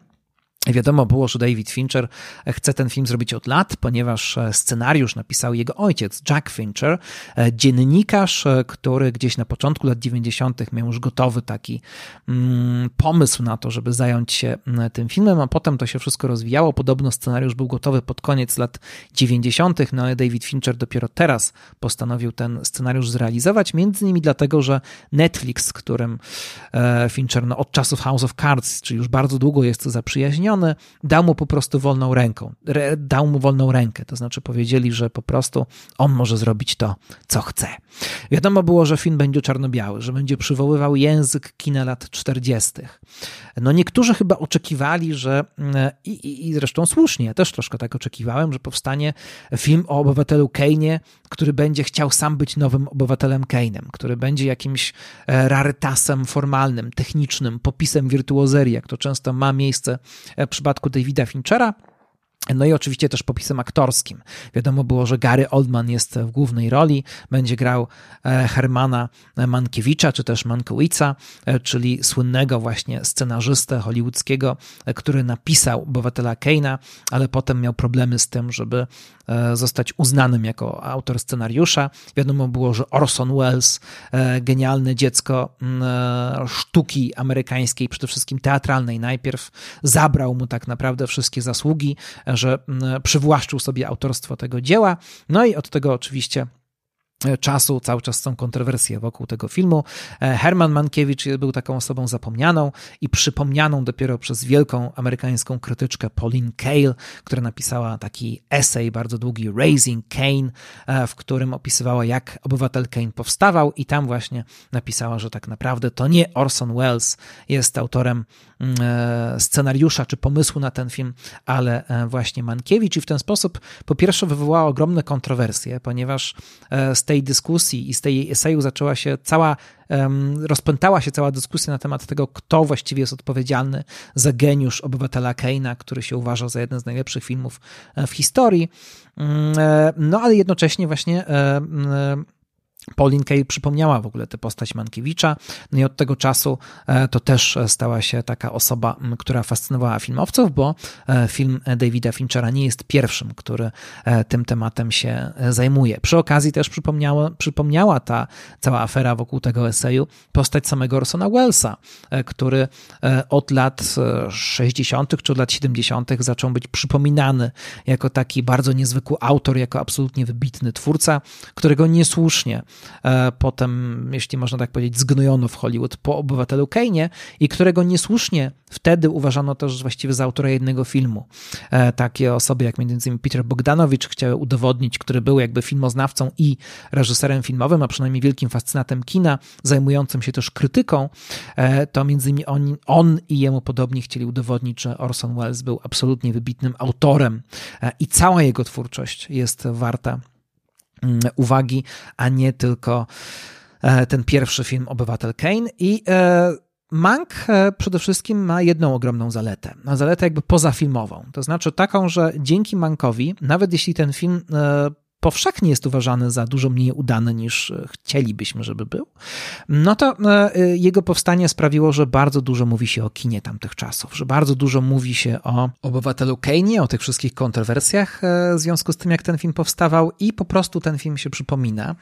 Wiadomo było, że David Fincher chce ten film zrobić od lat, ponieważ scenariusz napisał jego ojciec, Jack Fincher, dziennikarz, który gdzieś na początku lat 90. miał już gotowy taki mm, pomysł na to, żeby zająć się tym filmem, a potem to się wszystko rozwijało. Podobno scenariusz był gotowy pod koniec lat 90., no ale David Fincher dopiero teraz postanowił ten scenariusz zrealizować, między innymi dlatego, że Netflix, którym e, Fincher no, od czasów House of Cards, czyli już bardzo długo jest zaprzyjaźniony, dał mu po prostu wolną ręką, dał mu wolną rękę, to znaczy powiedzieli, że po prostu on może zrobić to, co chce. Wiadomo było, że film będzie czarno-biały, że będzie przywoływał język kina lat 40. No niektórzy chyba oczekiwali, że i, i, i zresztą słusznie, ja też troszkę tak oczekiwałem, że powstanie film o obywatelu Kane'ie, który będzie chciał sam być nowym obywatelem Kane'em, który będzie jakimś e, rarytasem formalnym, technicznym, popisem wirtuozerii, jak to często ma miejsce w przypadku Davida Finchera. No i oczywiście też popisem aktorskim. Wiadomo było, że Gary Oldman jest w głównej roli, będzie grał e, Hermana Mankiewicza, czy też Mankiewicza, e, czyli słynnego właśnie scenarzystę hollywoodzkiego, e, który napisał Obywatela Keina, ale potem miał problemy z tym, żeby zostać uznanym jako autor scenariusza. Wiadomo było, że Orson Welles, genialne dziecko sztuki amerykańskiej, przede wszystkim teatralnej najpierw, zabrał mu tak naprawdę wszystkie zasługi, że przywłaszczył sobie autorstwo tego dzieła. No i od tego oczywiście czasu, cały czas są kontrowersje wokół tego filmu. E, Herman Mankiewicz był taką osobą zapomnianą i przypomnianą dopiero przez wielką amerykańską krytyczkę Pauline Kael, która napisała taki esej bardzo długi Raising Kane, e, w którym opisywała jak obywatel Kane powstawał i tam właśnie napisała, że tak naprawdę to nie Orson Welles jest autorem e, scenariusza czy pomysłu na ten film, ale właśnie Mankiewicz i w ten sposób po pierwsze wywołała ogromne kontrowersje, ponieważ z tej dyskusji i z tej eseju zaczęła się cała, rozpętała się cała dyskusja na temat tego, kto właściwie jest odpowiedzialny za geniusz obywatela Keina, który się uważa za jeden z najlepszych filmów e, w historii. Mm, e, no ale jednocześnie właśnie e, Pauline Kael przypomniała w ogóle tę postać Mankiewicza, no i od tego czasu e, to też stała się taka osoba, która fascynowała filmowców, bo e, film Davida Finchera nie jest pierwszym, który e, tym tematem się zajmuje. Przy okazji też przypomniała, przypomniała ta cała afera wokół tego eseju postać samego Orsona Wellesa, który od lat 60. czy od lat 70. zaczął być przypominany jako taki bardzo niezwykły autor, jako absolutnie wybitny twórca, którego niesłusznie E, potem, jeśli można tak powiedzieć, zgnojono w Hollywood po obywatelu Kane'ie i którego niesłusznie wtedy uważano też właściwie za autora jednego filmu. E, takie osoby jak m.in. Peter Bogdanowicz chciały udowodnić, który był jakby filmoznawcą i reżyserem filmowym, a przynajmniej wielkim fascynatem kina, zajmującym się też krytyką, e, to innymi on, on i jemu podobni chcieli udowodnić, że Orson Welles był absolutnie wybitnym autorem i cała jego twórczość jest warta uwagi, a nie tylko e, ten pierwszy film Obywatel Kane. I e, Mank e, przede wszystkim ma jedną ogromną zaletę, zaletę jakby pozafilmową. To znaczy taką, że dzięki Mankowi, nawet jeśli ten film powszechnie jest uważany za dużo mniej udany niż e, chcielibyśmy, żeby był, no to e, e, jego powstanie sprawiło, że bardzo dużo mówi się o kinie tamtych czasów, że bardzo dużo mówi się o obywatelu Kane'ie, o tych wszystkich kontrowersjach w związku z tym, jak ten film powstawał i po prostu ten film się przypomina.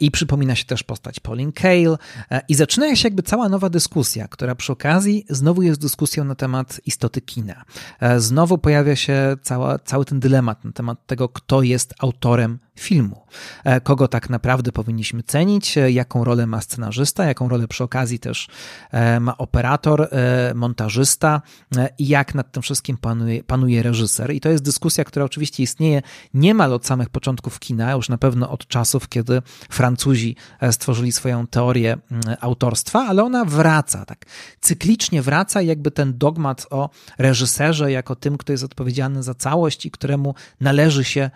I przypomina się też postać Pauline Kael. I zaczyna się jakby cała nowa dyskusja, która przy okazji znowu jest dyskusją na temat istoty kina. Znowu pojawia się cała, cały ten dylemat na temat tego, kto jest autorem autorem filmu. E, kogo tak naprawdę powinniśmy cenić, e, jaką rolę ma scenarzysta, jaką rolę przy okazji też e, ma operator, montażysta i jak nad tym wszystkim panuje, panuje reżyser. I to jest dyskusja, która oczywiście istnieje niemal od samych początków kina, już na pewno od czasów, kiedy Francuzi stworzyli swoją teorię autorstwa, ale ona wraca, tak cyklicznie wraca, jakby ten dogmat o reżyserze jako tym, kto jest odpowiedzialny za całość i któremu należy się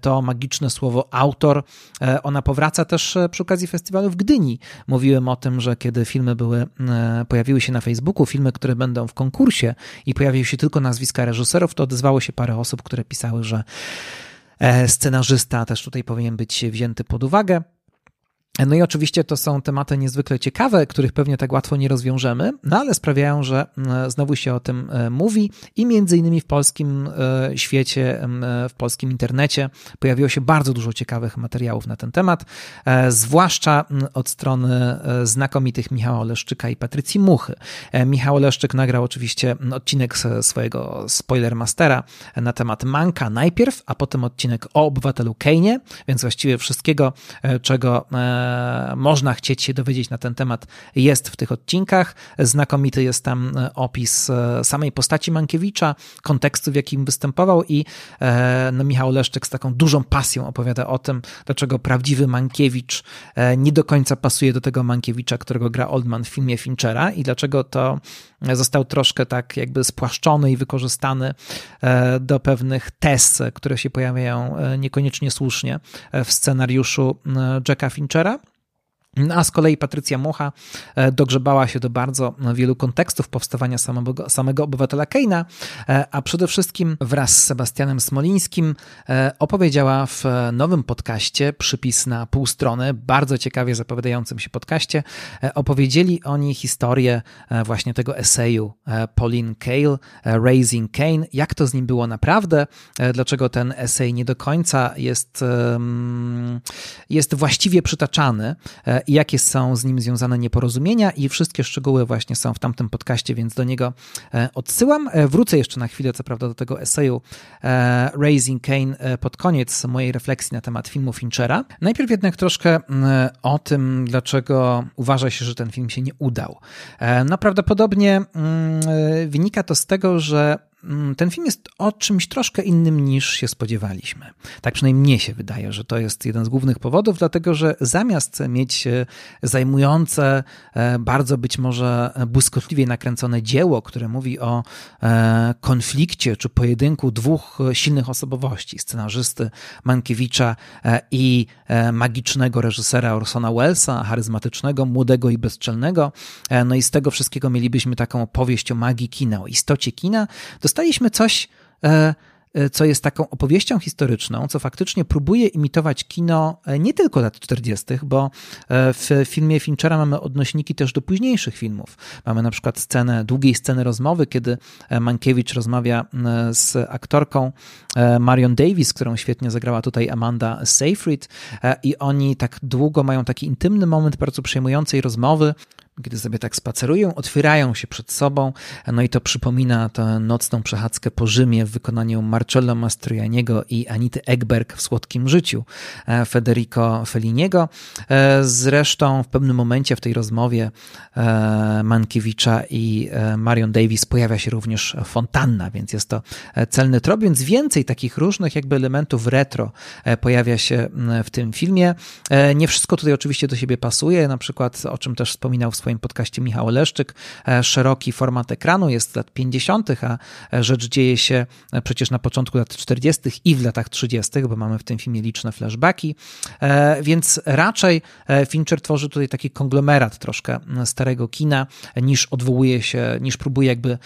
to magiczne słowo autor. E, ona powraca też e, przy okazji festiwalu w Gdyni. Mówiłem o tym, że kiedy filmy były, e, pojawiły się na Facebooku, filmy, które będą w konkursie i pojawiły się tylko nazwiska reżyserów, to odezwało się parę osób, które pisały, że scenarzysta też tutaj powinien być wzięty pod uwagę. No i oczywiście to są tematy niezwykle ciekawe, których pewnie tak łatwo nie rozwiążemy, no ale sprawiają, że mm, znowu się o tym e, mówi i między innymi w polskim e, świecie, e, w polskim internecie pojawiło się bardzo dużo ciekawych materiałów na ten temat, zwłaszcza od strony znakomitych Michała Oleszczyka i Patrycji Muchy. Michał Oleszczyk nagrał oczywiście odcinek swojego Spoilermastera na temat Manka najpierw, a potem odcinek o obywatelu Kane'ie, więc właściwie wszystkiego, czego można chcieć się dowiedzieć na ten temat, jest w tych odcinkach. Znakomity jest tam e, opis e, samej postaci Mankiewicza, kontekstu, w jakim występował i e, no, Michał Leszczyk z taką dużą pasją opowiada o tym, dlaczego prawdziwy Mankiewicz nie do końca pasuje do tego Mankiewicza, którego gra Oldman w filmie Finchera i dlaczego to został troszkę tak jakby spłaszczony i wykorzystany do pewnych tez, które się pojawiają niekoniecznie słusznie w scenariuszu Jacka Finchera. No, a z kolei Patrycja Mucha e, dogrzebała się do bardzo wielu kontekstów powstawania samego, samego obywatela Keina, e, a przede wszystkim wraz z Sebastianem Smolińskim e, opowiedziała w nowym podcaście Przypis na pół strony, bardzo ciekawie zapowiadającym się podcaście. Opowiedzieli oni historię właśnie tego eseju Pauline Kael, Raising Kane, jak to z nim było naprawdę, dlaczego ten esej nie do końca jest, jest właściwie przytaczany jakie są z nim związane nieporozumienia i wszystkie szczegóły właśnie są w tamtym podcaście, więc do niego e, odsyłam. E, wrócę jeszcze na chwilę, co prawda, do tego eseju e, Raising Kane pod koniec mojej refleksji na temat filmu Finchera. Najpierw jednak troszkę o tym, dlaczego uważa się, że ten film się nie udał. No prawdopodobnie wynika to z tego, że ten film jest o czymś troszkę innym niż się spodziewaliśmy. Tak przynajmniej mnie się wydaje, że to jest jeden z głównych powodów, dlatego że zamiast mieć e, zajmujące, e, bardzo być może błyskotliwie nakręcone dzieło, które mówi o e, konflikcie czy pojedynku dwóch silnych osobowości, scenarzysty Mankiewicza i magicznego reżysera Orsona Wellesa, charyzmatycznego, młodego i bezczelnego, no i z tego wszystkiego mielibyśmy taką opowieść o magii kina, o istocie kina, dostaliśmy coś, e, e, co jest taką opowieścią historyczną, co faktycznie próbuje imitować kino e, nie tylko lat 40., bo w filmie Finchera mamy odnośniki też do późniejszych filmów. Mamy na przykład scenę, długiej sceny rozmowy, kiedy Mankiewicz rozmawia z aktorką Marion Davis, którą świetnie zagrała tutaj Amanda Seyfried i oni tak długo mają taki intymny moment bardzo przejmującej rozmowy, kiedy sobie tak spacerują, otwierają się przed sobą, no i to przypomina tę nocną przechadzkę po Rzymie w wykonaniu Marcello Mastroianniego i Anity Egberg w Słodkim Życiu e, Federico Felliniego. E, zresztą w pewnym momencie w tej rozmowie e, Mankiewicza i Marion Davis pojawia się również fontanna, więc jest to celny trop, więc więcej takich różnych jakby elementów retro pojawia się w tym filmie. Nie wszystko tutaj oczywiście do siebie pasuje, na przykład o czym też wspominał w swoim podcaście Michał Leszczyk. E, szeroki format ekranu jest z lat 50., a e, rzecz dzieje się e, przecież na początku lat 40. i w latach 30., bo mamy w tym filmie liczne flashbacki, więc raczej Fincher tworzy tutaj taki konglomerat troszkę starego kina, niż odwołuje się, niż próbuje jakby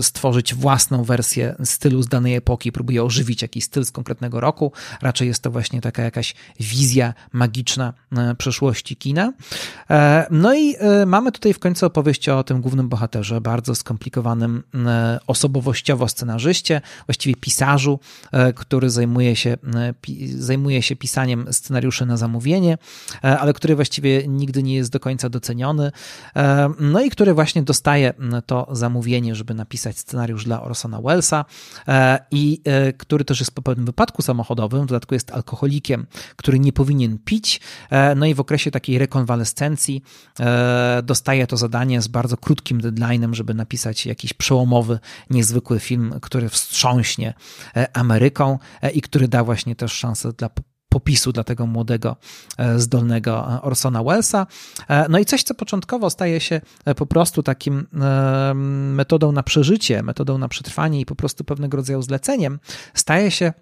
stworzyć własną wersję stylu z danej epoki, próbuje ożywić jakiś styl z konkretnego roku. Raczej jest to właśnie taka jakaś wizja magiczna przeszłości kina. No i mamy tutaj w końcu opowieść o tym głównym bohaterze, bardzo skomplikowanym e, osobowościowo scenarzyście, właściwie pisarzu, e, który zajmuje się, zajmuje się pisaniem scenariuszy na zamówienie, ale który właściwie nigdy nie jest do końca doceniony. No i który właśnie dostaje to zamówienie, żeby napisać scenariusz dla Orsona Wellesa i który też jest po pewnym wypadku samochodowym, w dodatku jest alkoholikiem, który nie powinien pić. No i w okresie takiej rekonwalescencji dostaje to zadanie z bardzo krótkim deadline'em, żeby napisać jakiś przełomowy, niezwykły film, który wstrząśnie e, Ameryką e, i który da właśnie też szansę dla popisu dla tego młodego, e, zdolnego Orsona Wellesa. No i coś, co początkowo staje się po prostu takim metodą na przeżycie, metodą na przetrwanie i po prostu pewnego rodzaju zleceniem, staje się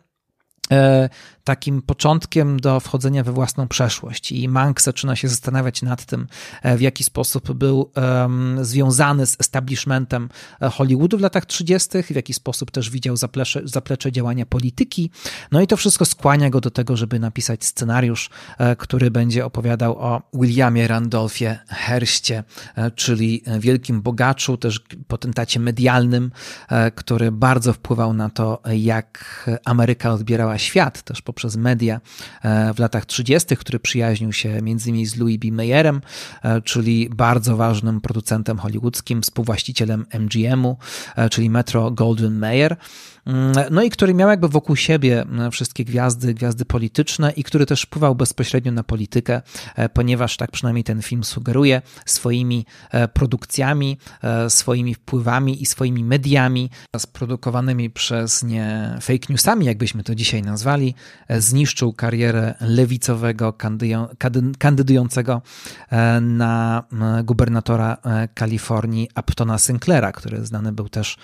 takim początkiem do wchodzenia we własną przeszłość. I Mank zaczyna się zastanawiać nad tym, e, w jaki sposób był um, związany z establishmentem e, Hollywoodu w latach 30., w jaki sposób też widział zaplecze, zaplecze działania polityki. No i to wszystko skłania go do tego, żeby napisać scenariusz, e, który będzie opowiadał o Williamie Randolphie Herstie, czyli wielkim bogaczu, też potentacie medialnym, który bardzo wpływał na to, jak Ameryka odbierała świat, też poprzez media e, w latach 30., który przyjaźnił się m.in. z Louis B. Mayerem, e, czyli bardzo ważnym producentem hollywoodzkim, współwłaścicielem MGM-u, e, czyli Metro Goldwyn Mayer. No i który miał jakby wokół siebie mm, wszystkie gwiazdy, gwiazdy polityczne i który też wpływał bezpośrednio na politykę, e, ponieważ tak przynajmniej ten film sugeruje swoimi e, produkcjami, e, swoimi wpływami i swoimi mediami sprodukowanymi przez nie fake newsami, jakbyśmy to dzisiaj nazwali, zniszczył karierę lewicowego kandydującego na gubernatora Kalifornii Uptona Sinclaira, który znany był też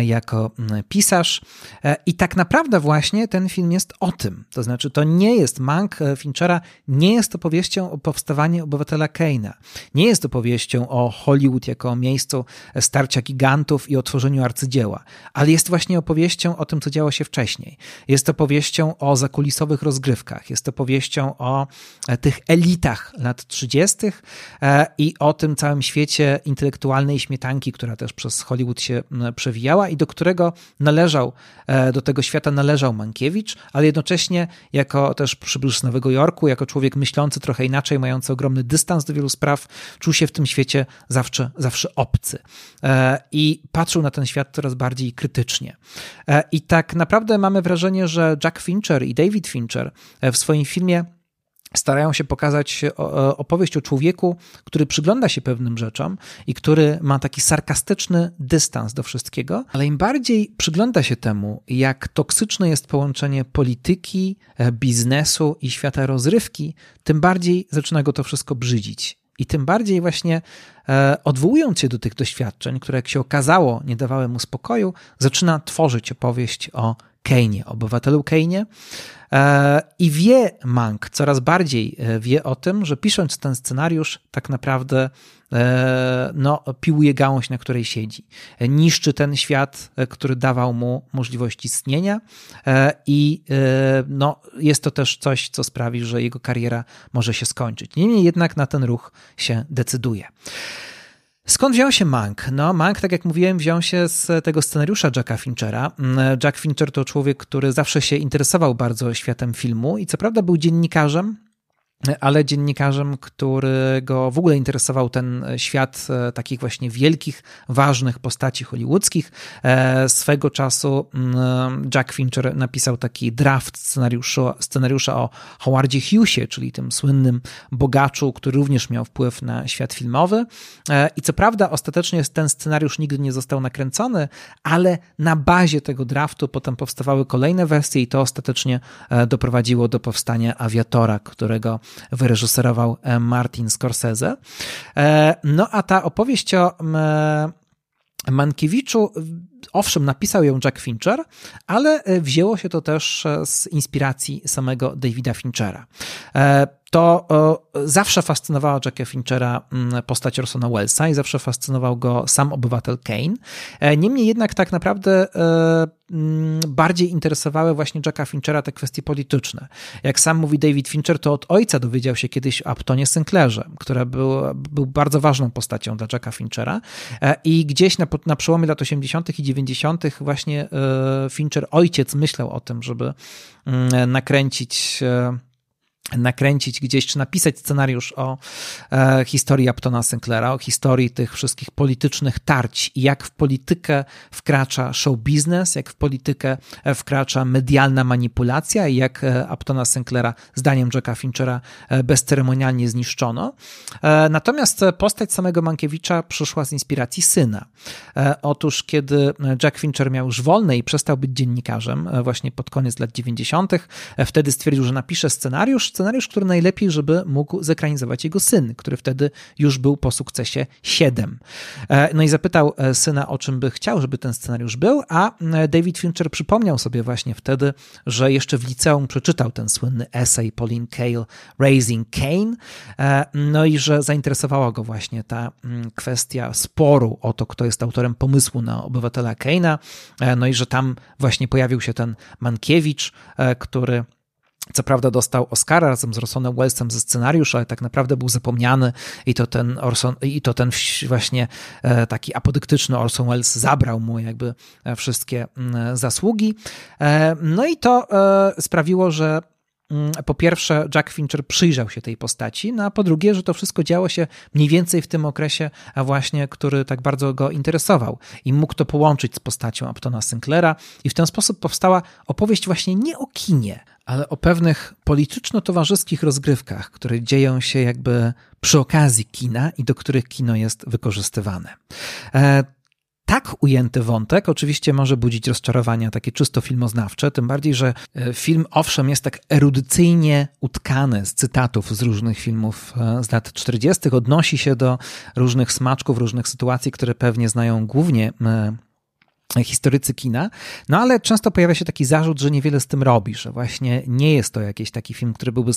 jako pisarz. Mankiewicz. I tak naprawdę właśnie ten film jest o tym. To znaczy, to nie jest Mank Finchera, nie jest opowieścią o powstawaniu obywatela Keina. Nie jest opowieścią o Hollywood jako miejscu starcia gigantów i otworzeniu arcydzieła, ale jest właśnie opowieścią o tym, co działo się wcześniej. Jest opowieścią o zakulisowych rozgrywkach, jest opowieścią o tych elitach lat 30. i o tym całym świecie intelektualnej śmietanki, która też przez Hollywood się przewijała i do którego należał, e, do tego świata należał Mankiewicz, ale jednocześnie jako też przybysz z Nowego Jorku, jako człowiek myślący trochę inaczej, mający ogromny dystans do wielu spraw, czuł się w tym świecie zawsze, zawsze obcy e, i patrzył na ten świat coraz bardziej krytycznie. E, I tak naprawdę mamy wrażenie, że Jack Fincher i David Fincher w swoim filmie starają się pokazać opowieść o człowieku, który przygląda się pewnym rzeczom i który ma taki sarkastyczny dystans do wszystkiego, ale im bardziej przygląda się temu, jak toksyczne jest połączenie polityki, e, biznesu i świata rozrywki, tym bardziej zaczyna go to wszystko brzydzić. I tym bardziej właśnie e, odwołując się do tych doświadczeń, które jak się okazało nie dawały mu spokoju, zaczyna tworzyć opowieść o Kane, obywatelu Kane. I wie Mank, coraz bardziej e, wie o tym, że pisząc ten scenariusz, tak naprawdę e, no, piłuje gałąź, na której siedzi. Niszczy ten świat, e, który dawał mu możliwość istnienia i no, jest to też coś, co sprawi, że jego kariera może się skończyć. Niemniej jednak na ten ruch się decyduje. Skąd wziął się Mank? No, Mank, tak jak mówiłem, wziął się z tego scenariusza Jacka Finchera. Mm, Jack Fincher to człowiek, który zawsze się interesował bardzo światem filmu i co prawda był dziennikarzem, ale dziennikarzem, którego w ogóle interesował ten świat e, takich właśnie wielkich, ważnych postaci hollywoodzkich. E, swego czasu mm, Jack Fincher napisał taki draft scenariusza, scenariusza o Howardzie Hughesie, czyli tym słynnym bogaczu, który również miał wpływ na świat filmowy. E, I co prawda ostatecznie ten scenariusz nigdy nie został nakręcony, ale na bazie tego draftu potem powstawały kolejne wersje i to ostatecznie doprowadziło do powstania Aviatora, którego wyreżyserował e, Martin Scorsese. E, no a ta opowieść o Mankiewiczu, owszem, napisał ją Jack Fincher, ale e, wzięło się to też z inspiracji samego Davida Finchera to zawsze fascynowała Jacka Finchera mm, postać Orsona Wellesa i zawsze fascynował go sam obywatel Kane. E, niemniej jednak tak naprawdę e, mm, bardziej interesowały właśnie Jacka Finchera te kwestie polityczne. Jak sam mówi David Fincher, to od ojca dowiedział się kiedyś o Aptonie Sinclairze, który był, był bardzo ważną postacią dla Jacka Finchera e, i gdzieś na, na przełomie lat 80. i 90. właśnie Fincher, ojciec, myślał o tym, żeby mm, nakręcić nakręcić gdzieś, czy napisać scenariusz o e, historii Aptona Sinclaira, o historii tych wszystkich politycznych tarć i jak w politykę wkracza show business, jak w politykę e, wkracza medialna manipulacja i jak e, Aptona Sinclaira, zdaniem Jacka Finchera, e, bezceremonialnie zniszczono. E, natomiast postać samego Mankiewicza przyszła z inspiracji syna. E, otóż, kiedy Jack Fincher miał już wolne i przestał być dziennikarzem, właśnie pod koniec lat 90., wtedy stwierdził, że napisze scenariusz, scenariusz, który najlepiej, żeby mógł zekranizować jego syn, który wtedy już był po sukcesie 7. E, no i zapytał e, syna, o czym by chciał, żeby ten scenariusz był, a e, David Fincher przypomniał sobie właśnie wtedy, że jeszcze w liceum przeczytał ten słynny essay Pauline Kael, Raising Kane, no i że zainteresowała go właśnie ta mm, kwestia sporu o to, kto jest autorem pomysłu na obywatela Kane'a, no i że tam właśnie pojawił się ten Mankiewicz, który co prawda dostał Oscara razem z Orsonem Wellesem za scenariusz, ale tak naprawdę był zapomniany i to ten Orson, i to ten właśnie e, taki apodyktyczny Orson Welles zabrał mu jakby e, wszystkie mm, zasługi. E, no i to sprawiło, że mm, po pierwsze, Jack Fincher przyjrzał się tej postaci, no a po drugie, że to wszystko działo się mniej więcej w tym okresie, a właśnie, który tak bardzo go interesował i mógł to połączyć z postacią Aptona Sinclaira i w ten sposób powstała opowieść właśnie nie o kinie, ale o pewnych polityczno-towarzyskich rozgrywkach, które dzieją się jakby przy okazji kina i do których kino jest wykorzystywane. E, tak ujęty wątek oczywiście może budzić rozczarowania takie czysto filmoznawcze, tym bardziej, że e, film owszem jest tak erudycyjnie utkany z cytatów z różnych filmów e, z lat 40., odnosi się do różnych smaczków, różnych sytuacji, które pewnie znają głównie historycy kina, no ale często pojawia się taki zarzut, że niewiele z tym robi, że właśnie nie jest to jakiś taki film, który byłby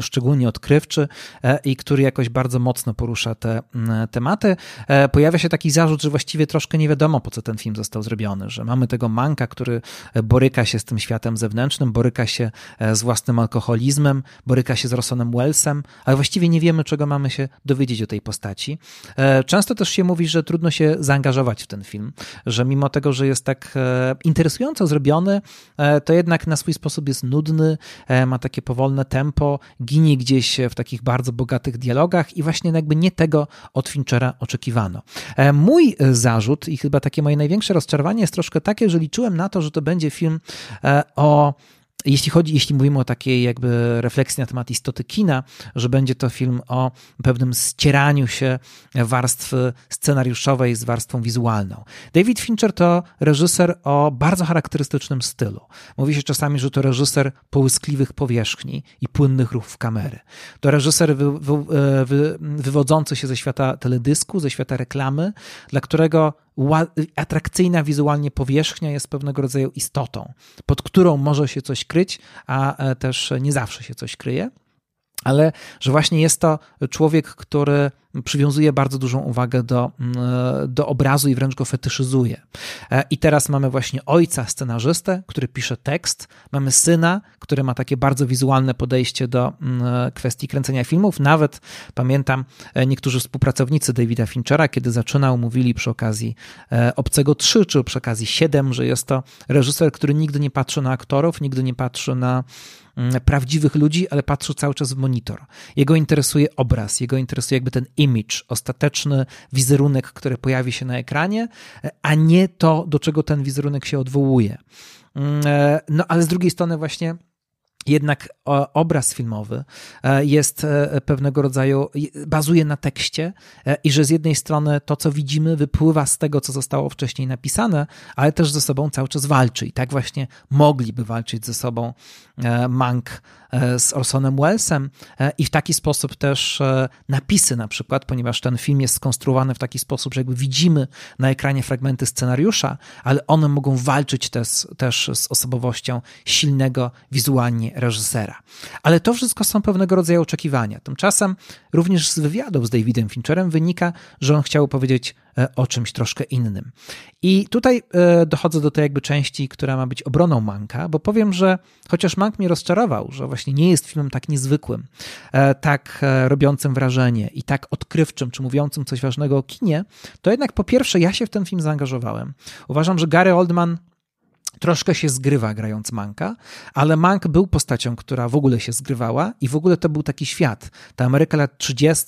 szczególnie odkrywczy e, i który jakoś bardzo mocno porusza te tematy. E, pojawia się taki zarzut, że właściwie troszkę nie wiadomo, po co ten film został zrobiony, że mamy tego manka, który boryka się z tym światem zewnętrznym, boryka się e, z własnym alkoholizmem, boryka się z Rosonem Wellsem, ale właściwie nie wiemy, czego mamy się dowiedzieć o tej postaci. Często też się mówi, że trudno się zaangażować w ten film, że mimo tego, że jest tak e, interesująco zrobiony, e, to jednak na swój sposób jest nudny, e, ma takie powolne tempo, ginie gdzieś w takich bardzo bogatych dialogach i właśnie jakby nie tego od Finchera oczekiwano. Mój zarzut i chyba takie moje największe rozczarowanie jest troszkę takie, że liczyłem na to, że to będzie film o jeśli chodzi, jeśli mówimy o takiej jakby refleksji na temat istoty kina, że będzie to film o pewnym ścieraniu się warstwy scenariuszowej z warstwą wizualną. David Fincher to reżyser o bardzo charakterystycznym stylu. Mówi się czasami, że to reżyser połyskliwych powierzchni i płynnych ruchów kamery. To reżyser wy, wy, wy, wywodzący się ze świata teledysku, ze świata reklamy, dla którego atrakcyjna wizualnie powierzchnia jest pewnego rodzaju istotą, pod którą może się coś kryć, a e, też nie zawsze się coś kryje. Ale że właśnie jest to człowiek, który przywiązuje bardzo dużą uwagę do, mm, do obrazu i wręcz go fetyszyzuje. E, I teraz mamy właśnie ojca scenarzystę, który pisze tekst, mamy syna, który ma takie bardzo wizualne podejście do mm, kwestii kręcenia filmów. Nawet pamiętam, e, niektórzy współpracownicy Davida Finchera, kiedy zaczynał, mówili przy okazji e, Obcego 3 czy przy okazji 7, że jest to reżyser, który nigdy nie patrzy na aktorów, nigdy nie patrzy na mm, prawdziwych ludzi, ale patrzy cały czas w monitor. Jego interesuje obraz, jego interesuje jakby ten image, ostateczny wizerunek, który pojawi się na ekranie, a nie to, do czego ten wizerunek się odwołuje. Mm, e, no ale z drugiej strony właśnie jednak obraz filmowy e, jest e, pewnego rodzaju, bazuje na tekście i że z jednej strony to, co widzimy, wypływa z tego, co zostało wcześniej napisane, ale też ze sobą cały czas walczy. I tak właśnie mogliby walczyć ze sobą Mank E, z Orsonem Wellesem e, i w taki sposób też e, napisy na przykład, ponieważ ten film jest skonstruowany w taki sposób, że jakby widzimy na ekranie fragmenty scenariusza, ale one mogą walczyć też, też z osobowością silnego wizualnie reżysera. Ale to wszystko są pewnego rodzaju oczekiwania. Tymczasem również z wywiadów z Davidem Fincherem wynika, że on chciał powiedzieć E, o czymś troszkę innym. I tutaj e, dochodzę do tej jakby części, która ma być obroną Manka, bo powiem, że chociaż Mank mnie rozczarował, że właśnie nie jest filmem tak niezwykłym, e, tak robiącym wrażenie i tak odkrywczym, czy mówiącym coś ważnego o kinie, to jednak po pierwsze ja się w ten film zaangażowałem. Uważam, że Gary Oldman troszkę się zgrywa grając Manka, ale Mank był postacią, która w ogóle się zgrywała i w ogóle to był taki świat. Ta Ameryka lat 30.,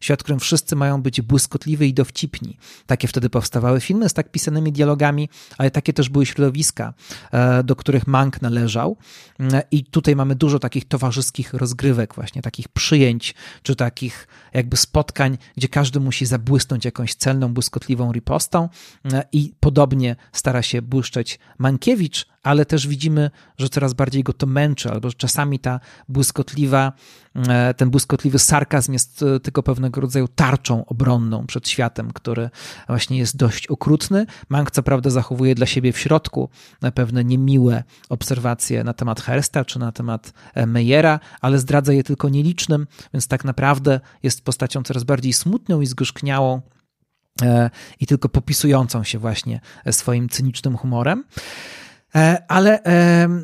świat, w którym wszyscy mają być błyskotliwi i dowcipni. Takie wtedy powstawały filmy z tak pisanymi dialogami, ale takie też były środowiska, e, do których Mank należał. E, I tutaj mamy dużo takich towarzyskich rozgrywek, właśnie takich przyjęć, czy takich jakby spotkań, gdzie każdy musi zabłysnąć jakąś celną, błyskotliwą ripostą e, i podobnie stara się błyszczeć Mankiewicz, ale też widzimy, że coraz bardziej go to męczy, albo że czasami ta błyskotliwa, e, ten błyskotliwy sarkazm jest e, tylko pewnego rodzaju tarczą obronną przed światem, który właśnie jest dość okrutny. Mank co prawda zachowuje dla siebie w środku pewne niemiłe obserwacje na temat Hersta czy na temat e, Meyera, ale zdradza je tylko nielicznym, więc tak naprawdę jest postacią coraz bardziej smutną i zgorzkniałą, i tylko popisującą się właśnie swoim cynicznym humorem. E, ale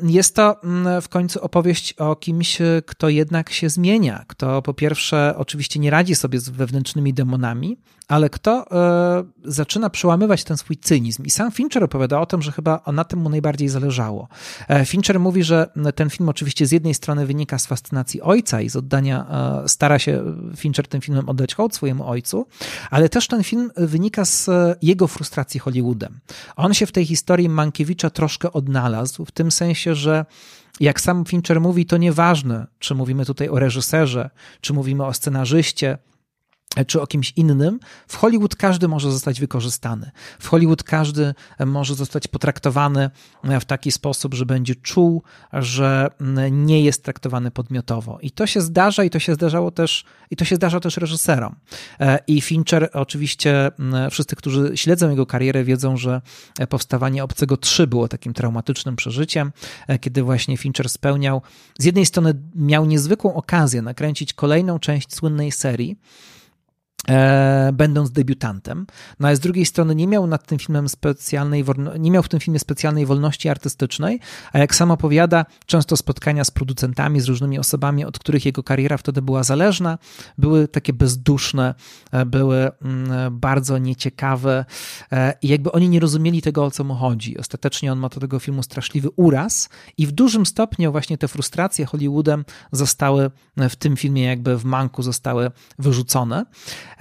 jest to mm, w końcu opowieść o kimś, kto jednak się zmienia, kto po pierwsze oczywiście nie radzi sobie z wewnętrznymi demonami, ale kto e, zaczyna przełamywać ten swój cynizm. I sam Fincher opowiada o tym, że chyba na tym mu najbardziej zależało. E, Fincher mówi, że ten film oczywiście z jednej strony wynika z fascynacji ojca i z oddania, stara się Fincher tym filmem oddać hołd swojemu ojcu, ale też ten film wynika z jego frustracji Hollywoodem. On się w tej historii Mankiewicza troszkę odnalazł, w tym sensie, że jak sam Fincher mówi, to nieważne, czy mówimy tutaj o reżyserze, czy mówimy o scenarzyście, czy o kimś innym, w Hollywood każdy może zostać wykorzystany. W Hollywood każdy może zostać potraktowany w taki sposób, że będzie czuł, że nie jest traktowany podmiotowo. I to się zdarza, i to się zdarzało też, i to się zdarza też reżyserom. E, I Fincher, oczywiście, wszyscy, którzy śledzą jego karierę, wiedzą, że powstawanie Obcego 3 było takim traumatycznym przeżyciem, e, kiedy właśnie Fincher spełniał, z jednej strony miał niezwykłą okazję nakręcić kolejną część słynnej serii, E, będąc debiutantem. No a z drugiej strony nie miał nad tym filmem specjalnej, nie miał w tym filmie specjalnej wolności artystycznej, a jak sam opowiada, często spotkania z producentami, z różnymi osobami, od których jego kariera wtedy była zależna, były takie bezduszne, e, były mm, bardzo nieciekawe e, i jakby oni nie rozumieli tego, o co mu chodzi. Ostatecznie on ma do tego filmu straszliwy uraz i w dużym stopniu właśnie te frustracje Hollywoodem zostały w tym filmie jakby w manku zostały wyrzucone.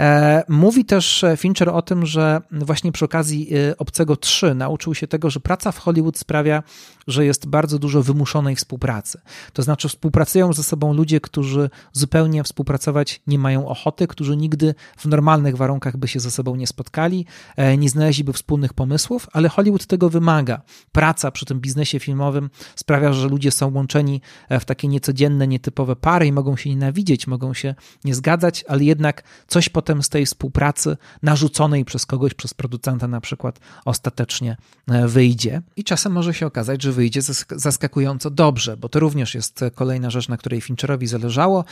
E, mówi też Fincher o tym, że właśnie przy okazji e, Obcego 3 nauczył się tego, że praca w Hollywood sprawia, że jest bardzo dużo wymuszonej współpracy. To znaczy współpracują ze sobą ludzie, którzy zupełnie współpracować nie mają ochoty, którzy nigdy w normalnych warunkach by się ze sobą nie spotkali, e, nie znaleźliby wspólnych pomysłów, ale Hollywood tego wymaga. Praca przy tym biznesie filmowym sprawia, że ludzie są łączeni w takie niecodzienne, nietypowe pary i mogą się nienawidzieć, mogą się nie zgadzać, ale jednak coś potem z tej współpracy narzuconej przez kogoś, przez producenta na przykład, ostatecznie e, wyjdzie. I czasem może się okazać, że wyjdzie zaskakująco dobrze, bo to również jest kolejna rzecz, na której Fincherowi zależało.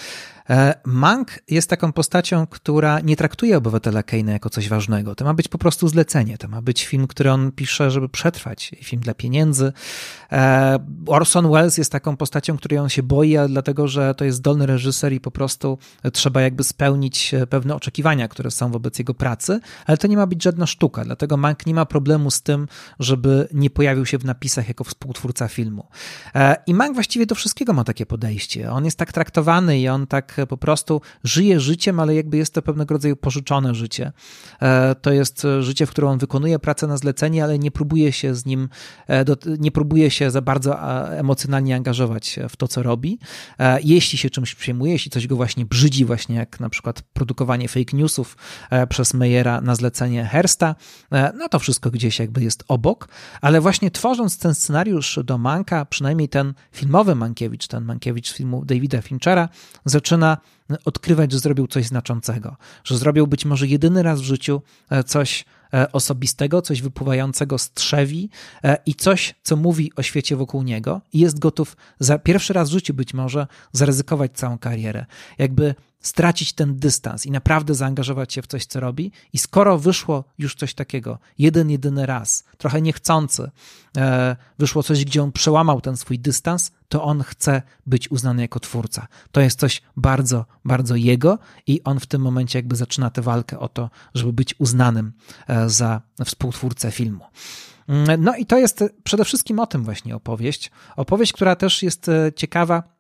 E, Mank jest taką postacią, która nie traktuje obywatela Kane'a jako coś ważnego. To ma być po prostu zlecenie, to ma być film, który on pisze, żeby przetrwać, film dla pieniędzy. E, Orson Welles jest taką postacią, której on się boi, dlatego że to jest zdolny reżyser i po prostu trzeba jakby spełnić pewne oczekiwania oczekiwania, które są wobec jego pracy, ale to nie ma być żadna sztuka, dlatego Mank nie ma problemu z tym, żeby nie pojawił się w napisach jako współtwórca filmu. E, I Mank właściwie do wszystkiego ma takie podejście. On jest tak traktowany i on tak po prostu żyje życiem, ale jakby jest to pewnego rodzaju pożyczone życie. E, to jest życie, w którym on wykonuje pracę na zlecenie, ale nie próbuje się z nim, e, nie próbuje się za bardzo emocjonalnie angażować w to, co robi. Jeśli się czymś przejmuje, jeśli coś go właśnie brzydzi, właśnie jak na przykład produkowanie fake fake newsów e, przez Meyera na zlecenie Hersta. E, no to wszystko gdzieś jakby jest obok, ale właśnie tworząc ten scenariusz do Manka, przynajmniej ten filmowy Mankiewicz, ten Mankiewicz filmu Davida Finchera, zaczyna odkrywać, że zrobił coś znaczącego, że zrobił być może jedyny raz w życiu e, coś osobistego, coś wypływającego z trzewi i coś, co mówi o świecie wokół niego i jest gotów za pierwszy raz w życiu być może zaryzykować całą karierę. Jakby stracić ten dystans i naprawdę zaangażować się w coś, co robi. I skoro wyszło już coś takiego, jeden, jedyny raz, trochę niechcący, e, wyszło coś, gdzie on przełamał ten swój dystans, to on chce być uznany jako twórca. To jest coś bardzo, bardzo jego i on w tym momencie jakby zaczyna tę walkę o to, żeby być uznanym e, za współtwórcę filmu. Mm, no i to jest przede wszystkim o tym właśnie opowieść. Opowieść, która też jest e, ciekawa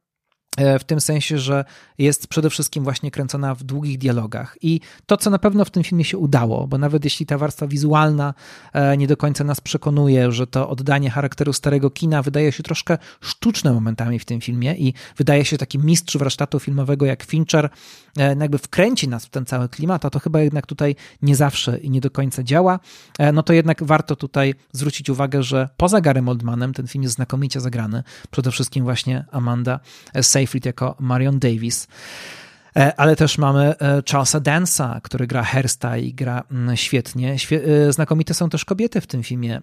w tym sensie, że jest przede wszystkim właśnie kręcona w długich dialogach. I to, co na pewno w tym filmie się udało, bo nawet jeśli ta warstwa wizualna e, nie do końca nas przekonuje, że to oddanie charakteru starego kina wydaje się troszkę sztuczne momentami w tym filmie i wydaje się taki mistrz warsztatu filmowego jak Fincher, e, jakby wkręci nas w ten cały klimat, a to chyba jednak tutaj nie zawsze i nie do końca działa, no to jednak warto tutaj zwrócić uwagę, że poza Garym Oldmanem ten film jest znakomicie zagrany. Przede wszystkim właśnie Amanda Seyfried Seyfried jako Marion Davis. E, ale też mamy e, Charlesa Dansa, który gra Hersta i gra mm, świetnie. E, znakomite są też kobiety w tym filmie.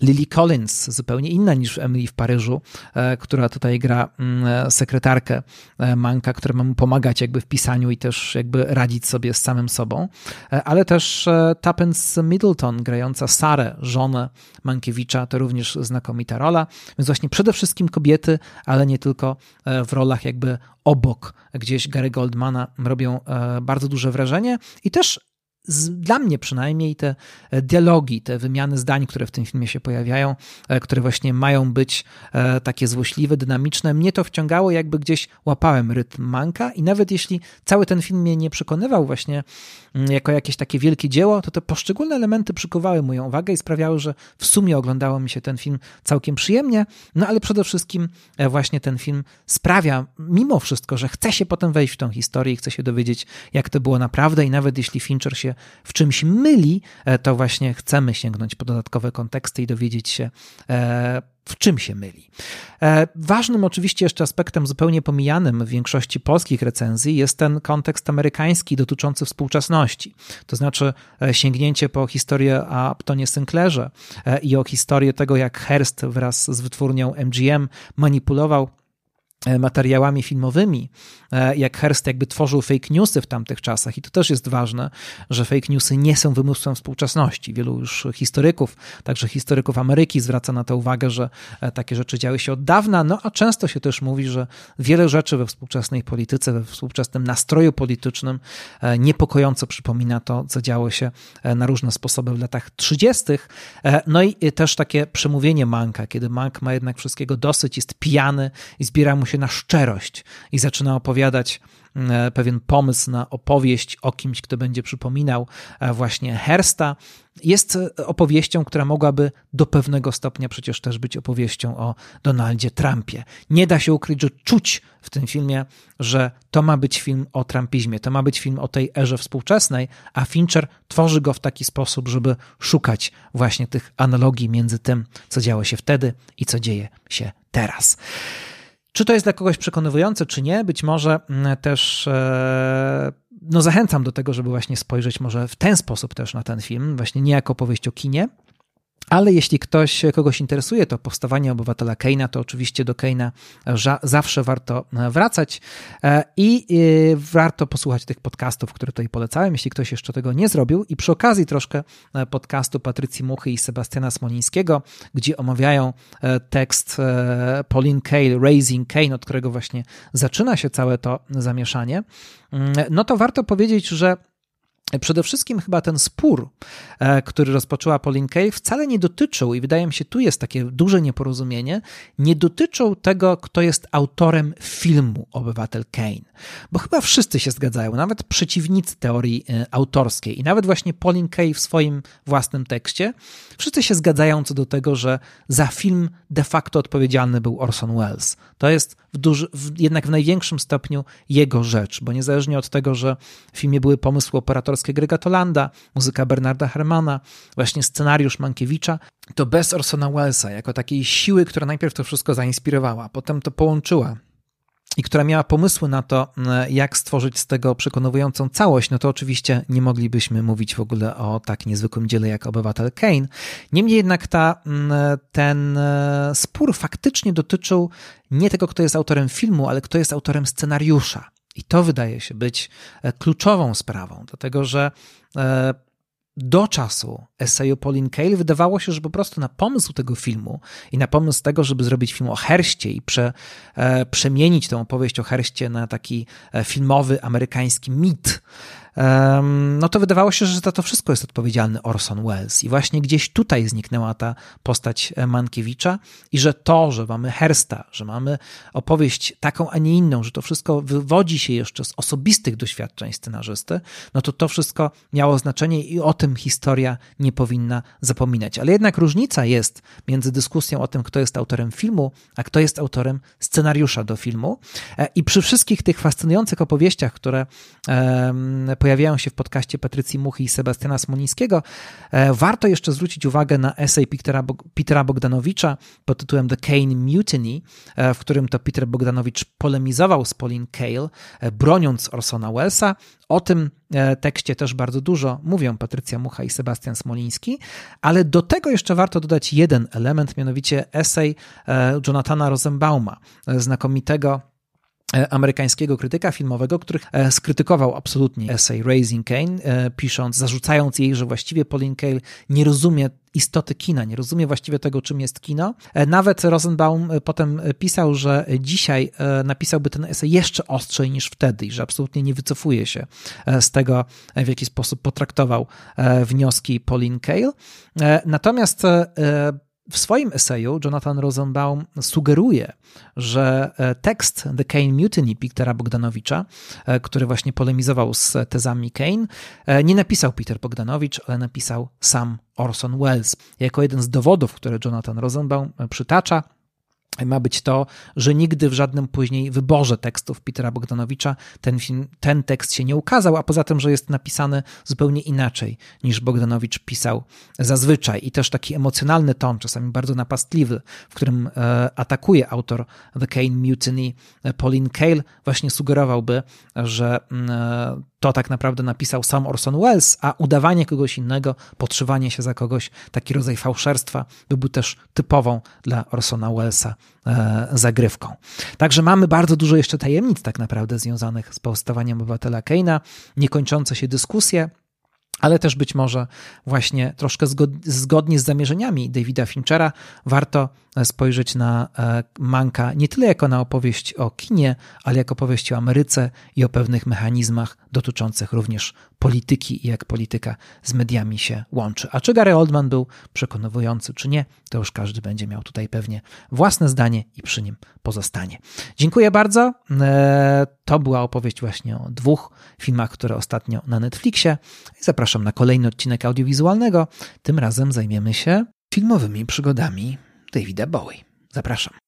Lily Collins, zupełnie inna niż Emily w Paryżu, e, która tutaj gra mm, sekretarkę e, Manka, która ma mu pomagać jakby w pisaniu i też jakby radzić sobie z samym sobą, e, ale też Tuppence Middleton, grająca Sarę, żonę Mankiewicza, to również znakomita rola, więc właśnie przede wszystkim kobiety, ale nie tylko w rolach jakby obok. Gdzieś Gary Goldmana robią bardzo duże wrażenie. I też dla mnie przynajmniej te e, dialogi, te wymiany zdań, które w tym filmie się pojawiają, e, które właśnie mają być e, takie złośliwe, dynamiczne, mnie to wciągało, jakby gdzieś łapałem rytm manka i nawet jeśli cały ten film mnie nie przekonywał właśnie mm, jako jakieś takie wielkie dzieło, to te poszczególne elementy przykuwały moją uwagę i sprawiały, że w sumie oglądało mi się ten film całkiem przyjemnie, no ale przede wszystkim właśnie ten film sprawia mimo wszystko, że chce się potem wejść w tą historię i chce się dowiedzieć, jak to było naprawdę i nawet jeśli Fincher się w czymś myli, e, to właśnie chcemy sięgnąć po dodatkowe konteksty i dowiedzieć się, e, w czym się myli. E, ważnym oczywiście jeszcze aspektem zupełnie pomijanym w większości polskich recenzji jest ten kontekst amerykański dotyczący współczesności. To znaczy sięgnięcie po historię o Uptonie Sinclairze i o historię tego, jak Hearst wraz z wytwórnią MGM manipulował materiałami filmowymi, e, jak Hearst jakby tworzył fake newsy w tamtych czasach i to też jest ważne, że fake newsy nie są wymysłem współczesności. Wielu już historyków, także historyków Ameryki zwraca na to uwagę, że e, takie rzeczy działy się od dawna, no a często się też mówi, że wiele rzeczy we współczesnej polityce, we współczesnym nastroju politycznym niepokojąco przypomina to, co działo się na różne sposoby w latach 30. No i też takie przemówienie Manka, kiedy Mank ma jednak wszystkiego dosyć, jest pijany i zbiera mu się się na szczerość i zaczyna opowiadać e, pewien pomysł na opowieść o kimś, kto będzie przypominał e, właśnie Hersta, jest e, opowieścią, która mogłaby do pewnego stopnia przecież też być opowieścią o Donaldzie Trumpie. Nie da się ukryć, że czuć w tym filmie, że to ma być film o trumpizmie, to ma być film o tej erze współczesnej, a Fincher tworzy go w taki sposób, żeby szukać właśnie tych analogii między tym, co działo się wtedy i co dzieje się teraz. Czy to jest dla kogoś przekonywujące, czy nie? Być może mm, też e, no zachęcam do tego, żeby właśnie spojrzeć może w ten sposób też na ten film, właśnie nie jako powieść o kinie, ale jeśli ktoś, kogoś interesuje to powstawanie obywatela Keina, to oczywiście do Keina zawsze warto e, wracać e, i e, warto posłuchać tych podcastów, które tutaj polecałem, jeśli ktoś jeszcze tego nie zrobił. I przy okazji troszkę podcastu Patrycji Muchy i Sebastiana Smolińskiego, gdzie omawiają tekst Pauline Kael, Raising Kane, od którego właśnie zaczyna się całe to zamieszanie, mm, no to warto powiedzieć, że Przede wszystkim chyba ten spór, e, który rozpoczęła Pauline Kael, wcale nie dotyczył, i wydaje mi się, tu jest takie duże nieporozumienie, nie dotyczył tego, kto jest autorem filmu Obywatel Kane. Bo chyba wszyscy się zgadzają, nawet przeciwnicy teorii e, autorskiej i nawet właśnie Pauline Kael w swoim własnym tekście, wszyscy się zgadzają co do tego, że za film de facto odpowiedzialny był Orson Welles. To jest w duży, w, jednak w największym stopniu jego rzecz, bo niezależnie od tego, że w filmie były pomysły operatorskie Grega Tolanda, muzyka Bernarda Hermana, właśnie scenariusz Mankiewicza, to bez Orsona Wellesa, jako takiej siły, która najpierw to wszystko zainspirowała, potem to połączyła i która miała pomysły na to, e, jak stworzyć z tego przekonującą całość, no to oczywiście nie moglibyśmy mówić w ogóle o tak niezwykłym dziele jak Obywatel Kane. Niemniej jednak ta, ten e, spór faktycznie dotyczył nie tego, kto jest autorem filmu, ale kto jest autorem scenariusza. I to wydaje się być e, kluczową sprawą, dlatego że do czasu eseju Pauline Kael wydawało się, że po prostu na pomysł tego filmu i na pomysł tego, żeby zrobić film o Herście i prze, e, przemienić tę opowieść o Herście na taki e, filmowy amerykański mit, no to wydawało się, że za to wszystko jest odpowiedzialny Orson Welles. I właśnie gdzieś tutaj zniknęła ta postać e, Mankiewicza i że to, że mamy Hersta, że mamy opowieść taką, a nie inną, że to wszystko wywodzi się jeszcze z osobistych doświadczeń scenarzysty, no to to wszystko miało znaczenie i o tym historia nie powinna zapominać. Ale jednak różnica jest między dyskusją o tym, kto jest autorem filmu, a kto jest autorem scenariusza do filmu. E, I przy wszystkich tych fascynujących opowieściach, które pojawiają się w podcaście Patrycji Muchy i Sebastiana Smolińskiego, e, warto jeszcze zwrócić uwagę na esej Petera, Bogdanowicza pod tytułem The Kane Mutiny, e, w którym to Peter Bogdanowicz polemizował z Pauline Kael, e, broniąc Orsona Wellesa. O tym tekście też bardzo dużo mówią Patrycja Mucha i Sebastian Smoliński, ale do tego jeszcze warto dodać jeden element, mianowicie esej Jonathana Rosenbauma, znakomitego amerykańskiego krytyka filmowego, który e, skrytykował absolutnie essay Raising Kane, e, pisząc, zarzucając jej, że właściwie Pauline Kael nie rozumie istoty kina, nie rozumie właściwie tego, czym jest kino. Nawet Rosenbaum potem pisał, że dzisiaj napisałby ten esej jeszcze ostrzej niż wtedy i że absolutnie nie wycofuje się z tego, w jaki sposób potraktował wnioski Pauline Kael. Natomiast w swoim eseju Jonathan Rosenbaum sugeruje, że e, tekst The Kane Mutiny Petera Bogdanowicza, e, który właśnie polemizował z tezami Kane, e, nie napisał Peter Bogdanowicz, ale napisał sam Orson Welles. Jako jeden z dowodów, które Jonathan Rosenbaum przytacza, ma być to, że nigdy w żadnym później wyborze tekstów Petera Bogdanowicza ten, film, ten tekst się nie ukazał, a poza tym, że jest napisany zupełnie inaczej niż Bogdanowicz pisał zazwyczaj. I też taki emocjonalny ton, czasami bardzo napastliwy, w którym e, atakuje autor The Kane Mutiny e, Pauline Kael, właśnie sugerowałby, że mm, e, to tak naprawdę napisał sam Orson Welles, a udawanie kogoś innego, podszywanie się za kogoś, taki rodzaj fałszerstwa byłby też typową dla Orsona Wellesa e, zagrywką. Także mamy bardzo dużo jeszcze tajemnic tak naprawdę związanych z powstawaniem obywatela Keina, niekończące się dyskusje, ale też być może właśnie troszkę zgodnie z zamierzeniami Davida Finchera warto spojrzeć na e, Manka nie tyle jako na opowieść o kinie, ale jako opowieść o Ameryce i o pewnych mechanizmach dotyczących również polityki i jak polityka z mediami się łączy. A czy Gary Oldman był przekonujący, czy nie, to już każdy będzie miał tutaj pewnie własne zdanie i przy nim pozostanie. Dziękuję bardzo. E, to była opowieść właśnie o dwóch filmach, które ostatnio na Netflixie. Zapraszam na kolejny odcinek audiowizualnego. Tym razem zajmiemy się filmowymi przygodami Davida Bowie. Zapraszam.